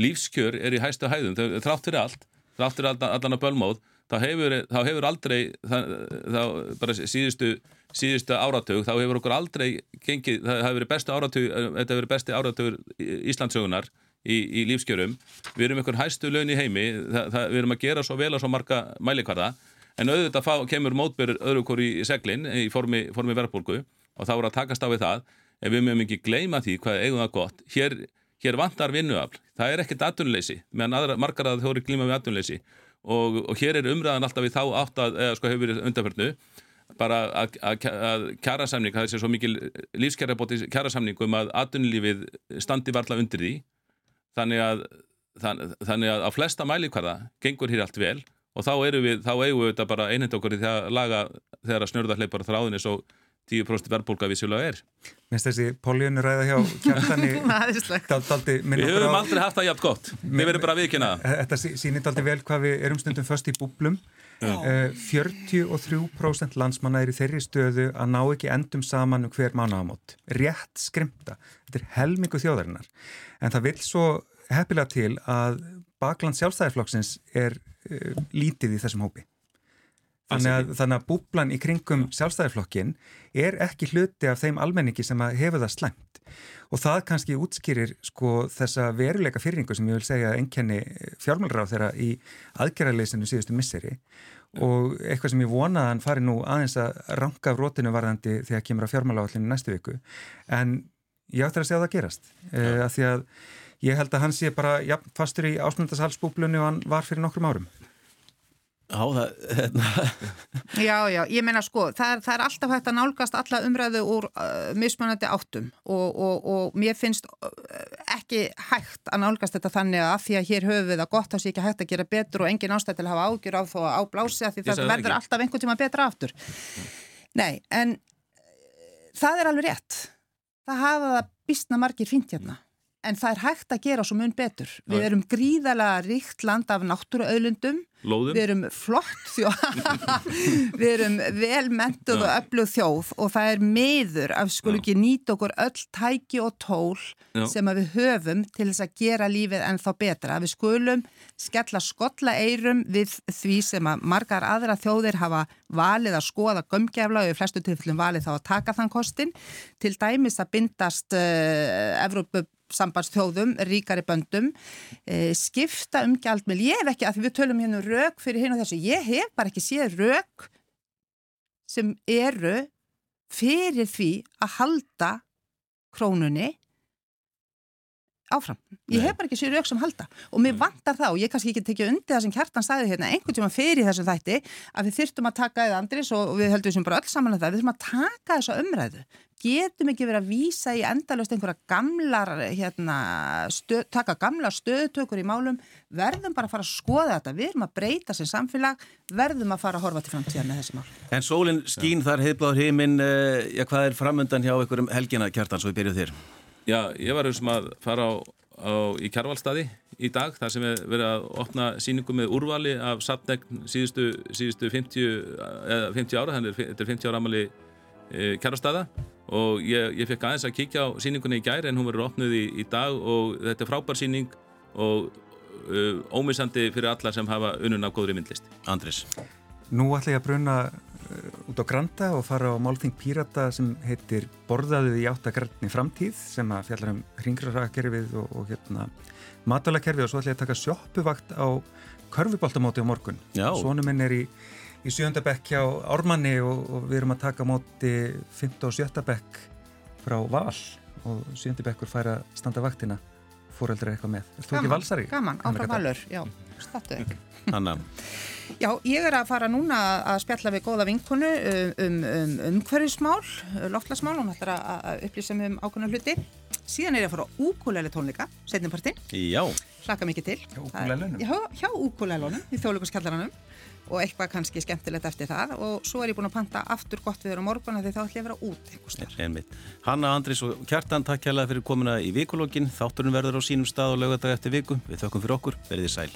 lífskjör er í hæstu hæðum þrátt fyrir allt, þrátt fyrir allan að bölmóð, þá hefur, þá hefur aldrei það, þá bara síðustu síðustu áratug, þá hefur okkur aldrei gengið, það hefur verið bestu áratug þetta hefur verið besti áratugur Íslandsögunar í, í lífskjörum. Við erum einhvern hæstu laun í heimi það, það, við erum að gera svo vel að svo marga mælikvarða en auðvitað fá, kemur mótbyrður öðru okkur í seglinn í formi, formi verðbólgu og þá er að takast á við það. En við mögum ekki gleyma því hvað eigum það gott. Hér, hér vantar vinnuafl. Það er ekkert aðtunleysi, meðan margar að eru glíma við aðtunleysi og, og hér er umræðan alltaf við þá átt að eða sko hefur verið undarförnu bara að, að, að kjærasamning, það er sér svo mikil lífskjærabóti kjærasamning um að aðtunlífið standi varla undir því. Þannig að þannig að á flesta mælikvarða gengur hér allt vel og þá eru við, þá eigum við þetta bara einhend okkur í því að laga þegar að snurða hleypar þráðinni. Svo 10% verðbólka vissulega er. Minnst þessi poljónu ræða hjá kjartani daldi Við höfum aldrei haft það jafn gott. Við verðum bara viðkynna Þetta sýnir daldi vel hvað við erum stundum först í búblum. Uh, 43% landsmanna er í þeirri stöðu að ná ekki endum saman um hver mánagamót rétt skrimta, þetta er helmingu þjóðarinnar. En það vil svo heppilega til að bakland sjálfstæðarflokksins er uh, lítið í þessum hópi. Þannig að, þannig að búblan í kringum sjálfstæðarflokkin er ekki hluti af þeim almenningi sem hefur það slengt og það kannski útskýrir sko þessa veruleika fyrringu sem ég vil segja enkenni fjármálráð þeirra í aðgerraleysinu síðustu misseri. Og eitthvað sem ég vonaði að hann fari nú aðeins að ranka af rótinu varðandi þegar kemur að fjármáláallinu næstu viku. En ég áttur að segja að það gerast uh, að því að ég held að hann sé bara ja, fastur í ásmundasalsbúblunni og hann var fyrir nokkrum árum Já, það, hérna Já, já, ég meina sko, það er, það er alltaf hægt að nálgast alla umræðu úr uh, mismunandi áttum og, og, og mér finnst uh, ekki hægt að nálgast þetta þannig að því að hér höfum við það gott þá sé ekki hægt að gera betur og engin ástæð til að hafa ágjur á þó að áblási að því það verður ekki. alltaf einhvern tíma betra aftur Nei, en það er alveg rétt það hafa það býstna margir fínt hérna en það er hægt að gera svo mun betur. Við erum gríðalega ríkt land af náttúruauðlundum, við erum flott þjóð, við erum velmentuð og öflug þjóð og það er meður að skulu ekki nýta okkur öll tæki og tól Já. sem við höfum til þess að gera lífið ennþá betra. Við skulum skella skotla eirum við því sem að margar aðra þjóðir hafa valið að skoða gömgefla og í flestu tilfellum valið þá að taka þann kostin. Til dæmis að bindast uh, Evrópu sambandsþjóðum, ríkari böndum, e, skipta um gjaldmil. Ég hef ekki, að við tölum hérna um rauk fyrir og þessu, ég hef bara ekki séð rauk sem eru fyrir því að halda krónunni áfram. Ég hef bara ekki sér rauk sem halda og mér vantar það og ég kannski ekki tekja undir það sem Kjartan sagði hérna einhvern tíma fyrir þessum þætti að við þyrtum að taka eða andris og við höldum sem bara öll saman að um það, við þurfum að taka þessa umræðu. Getum ekki verið að vísa í endalust einhverja gamlar, hérna, stöð, taka gamlar stöðtökur í málum, verðum bara að fara að skoða þetta, við erum að breyta sem samfélag, verðum að fara að horfa til framtíðan með þessi mál. En sólinn skín þar heiðbláður heiminn, uh, já hvað er framöndan hjá ykkur um helgina Kjartan svo við byrjuð þér? Já, ég var um að fara á, á, í Kjærvalstaði í dag þar sem við verðum að opna síningu með úrvali af sapnegn síðustu, síðustu 50, 50 ára, þannig að þetta er 50 ára amali e, Kjærvalstaða og ég, ég fekk aðeins að kíkja á síningunni í gæri en hún verður opnuð í, í dag og þetta er frábær síning og uh, ómissandi fyrir alla sem hafa unnun af góðri myndlist. Andris. Nú ætla ég að bruna út á Granda og fara á Málþing Pírata sem heitir Borðaðið í áttakarni framtíð sem að fjallar um hringrarakerfið og, og hérna matalakerfið og svo ætla ég að taka sjoppuvakt á körfuboltamóti á morgun. Sónu minn er í, í sjöndabekk hjá Ármanni og, og við erum að taka móti 5. og 7. bekk frá Val og sjöndabekkur fær að standa vaktina fóreldra eitthvað með. Er þú ekki valsari? Gaman, áfram valur, já, startu ekki. Anna. Já, ég er að fara núna að spjalla við góða vinkonu um umhverfismál, um, um loftlasmál, hún ætlar að upplýsa um ákveðna hluti. Síðan er ég að fara á úkulæli tónleika, setjumpartin. Já. Hlaka mikið til. Hjá úkulælunum? Já, hjá úkulælunum í þjóðlökuskjallaranum og eitthvað kannski skemmtilegt eftir það og svo er ég búin að panta aftur gott við þér á morgun því þá ætlum ég að vera út einhverstað. Hanna, Andris og Kjartan, takk kærlega fyrir komuna í vikulógin. Þátturinn verður á sínum stað og lögadag eftir viku. Við þökkum fyrir okkur. Verðið sæl.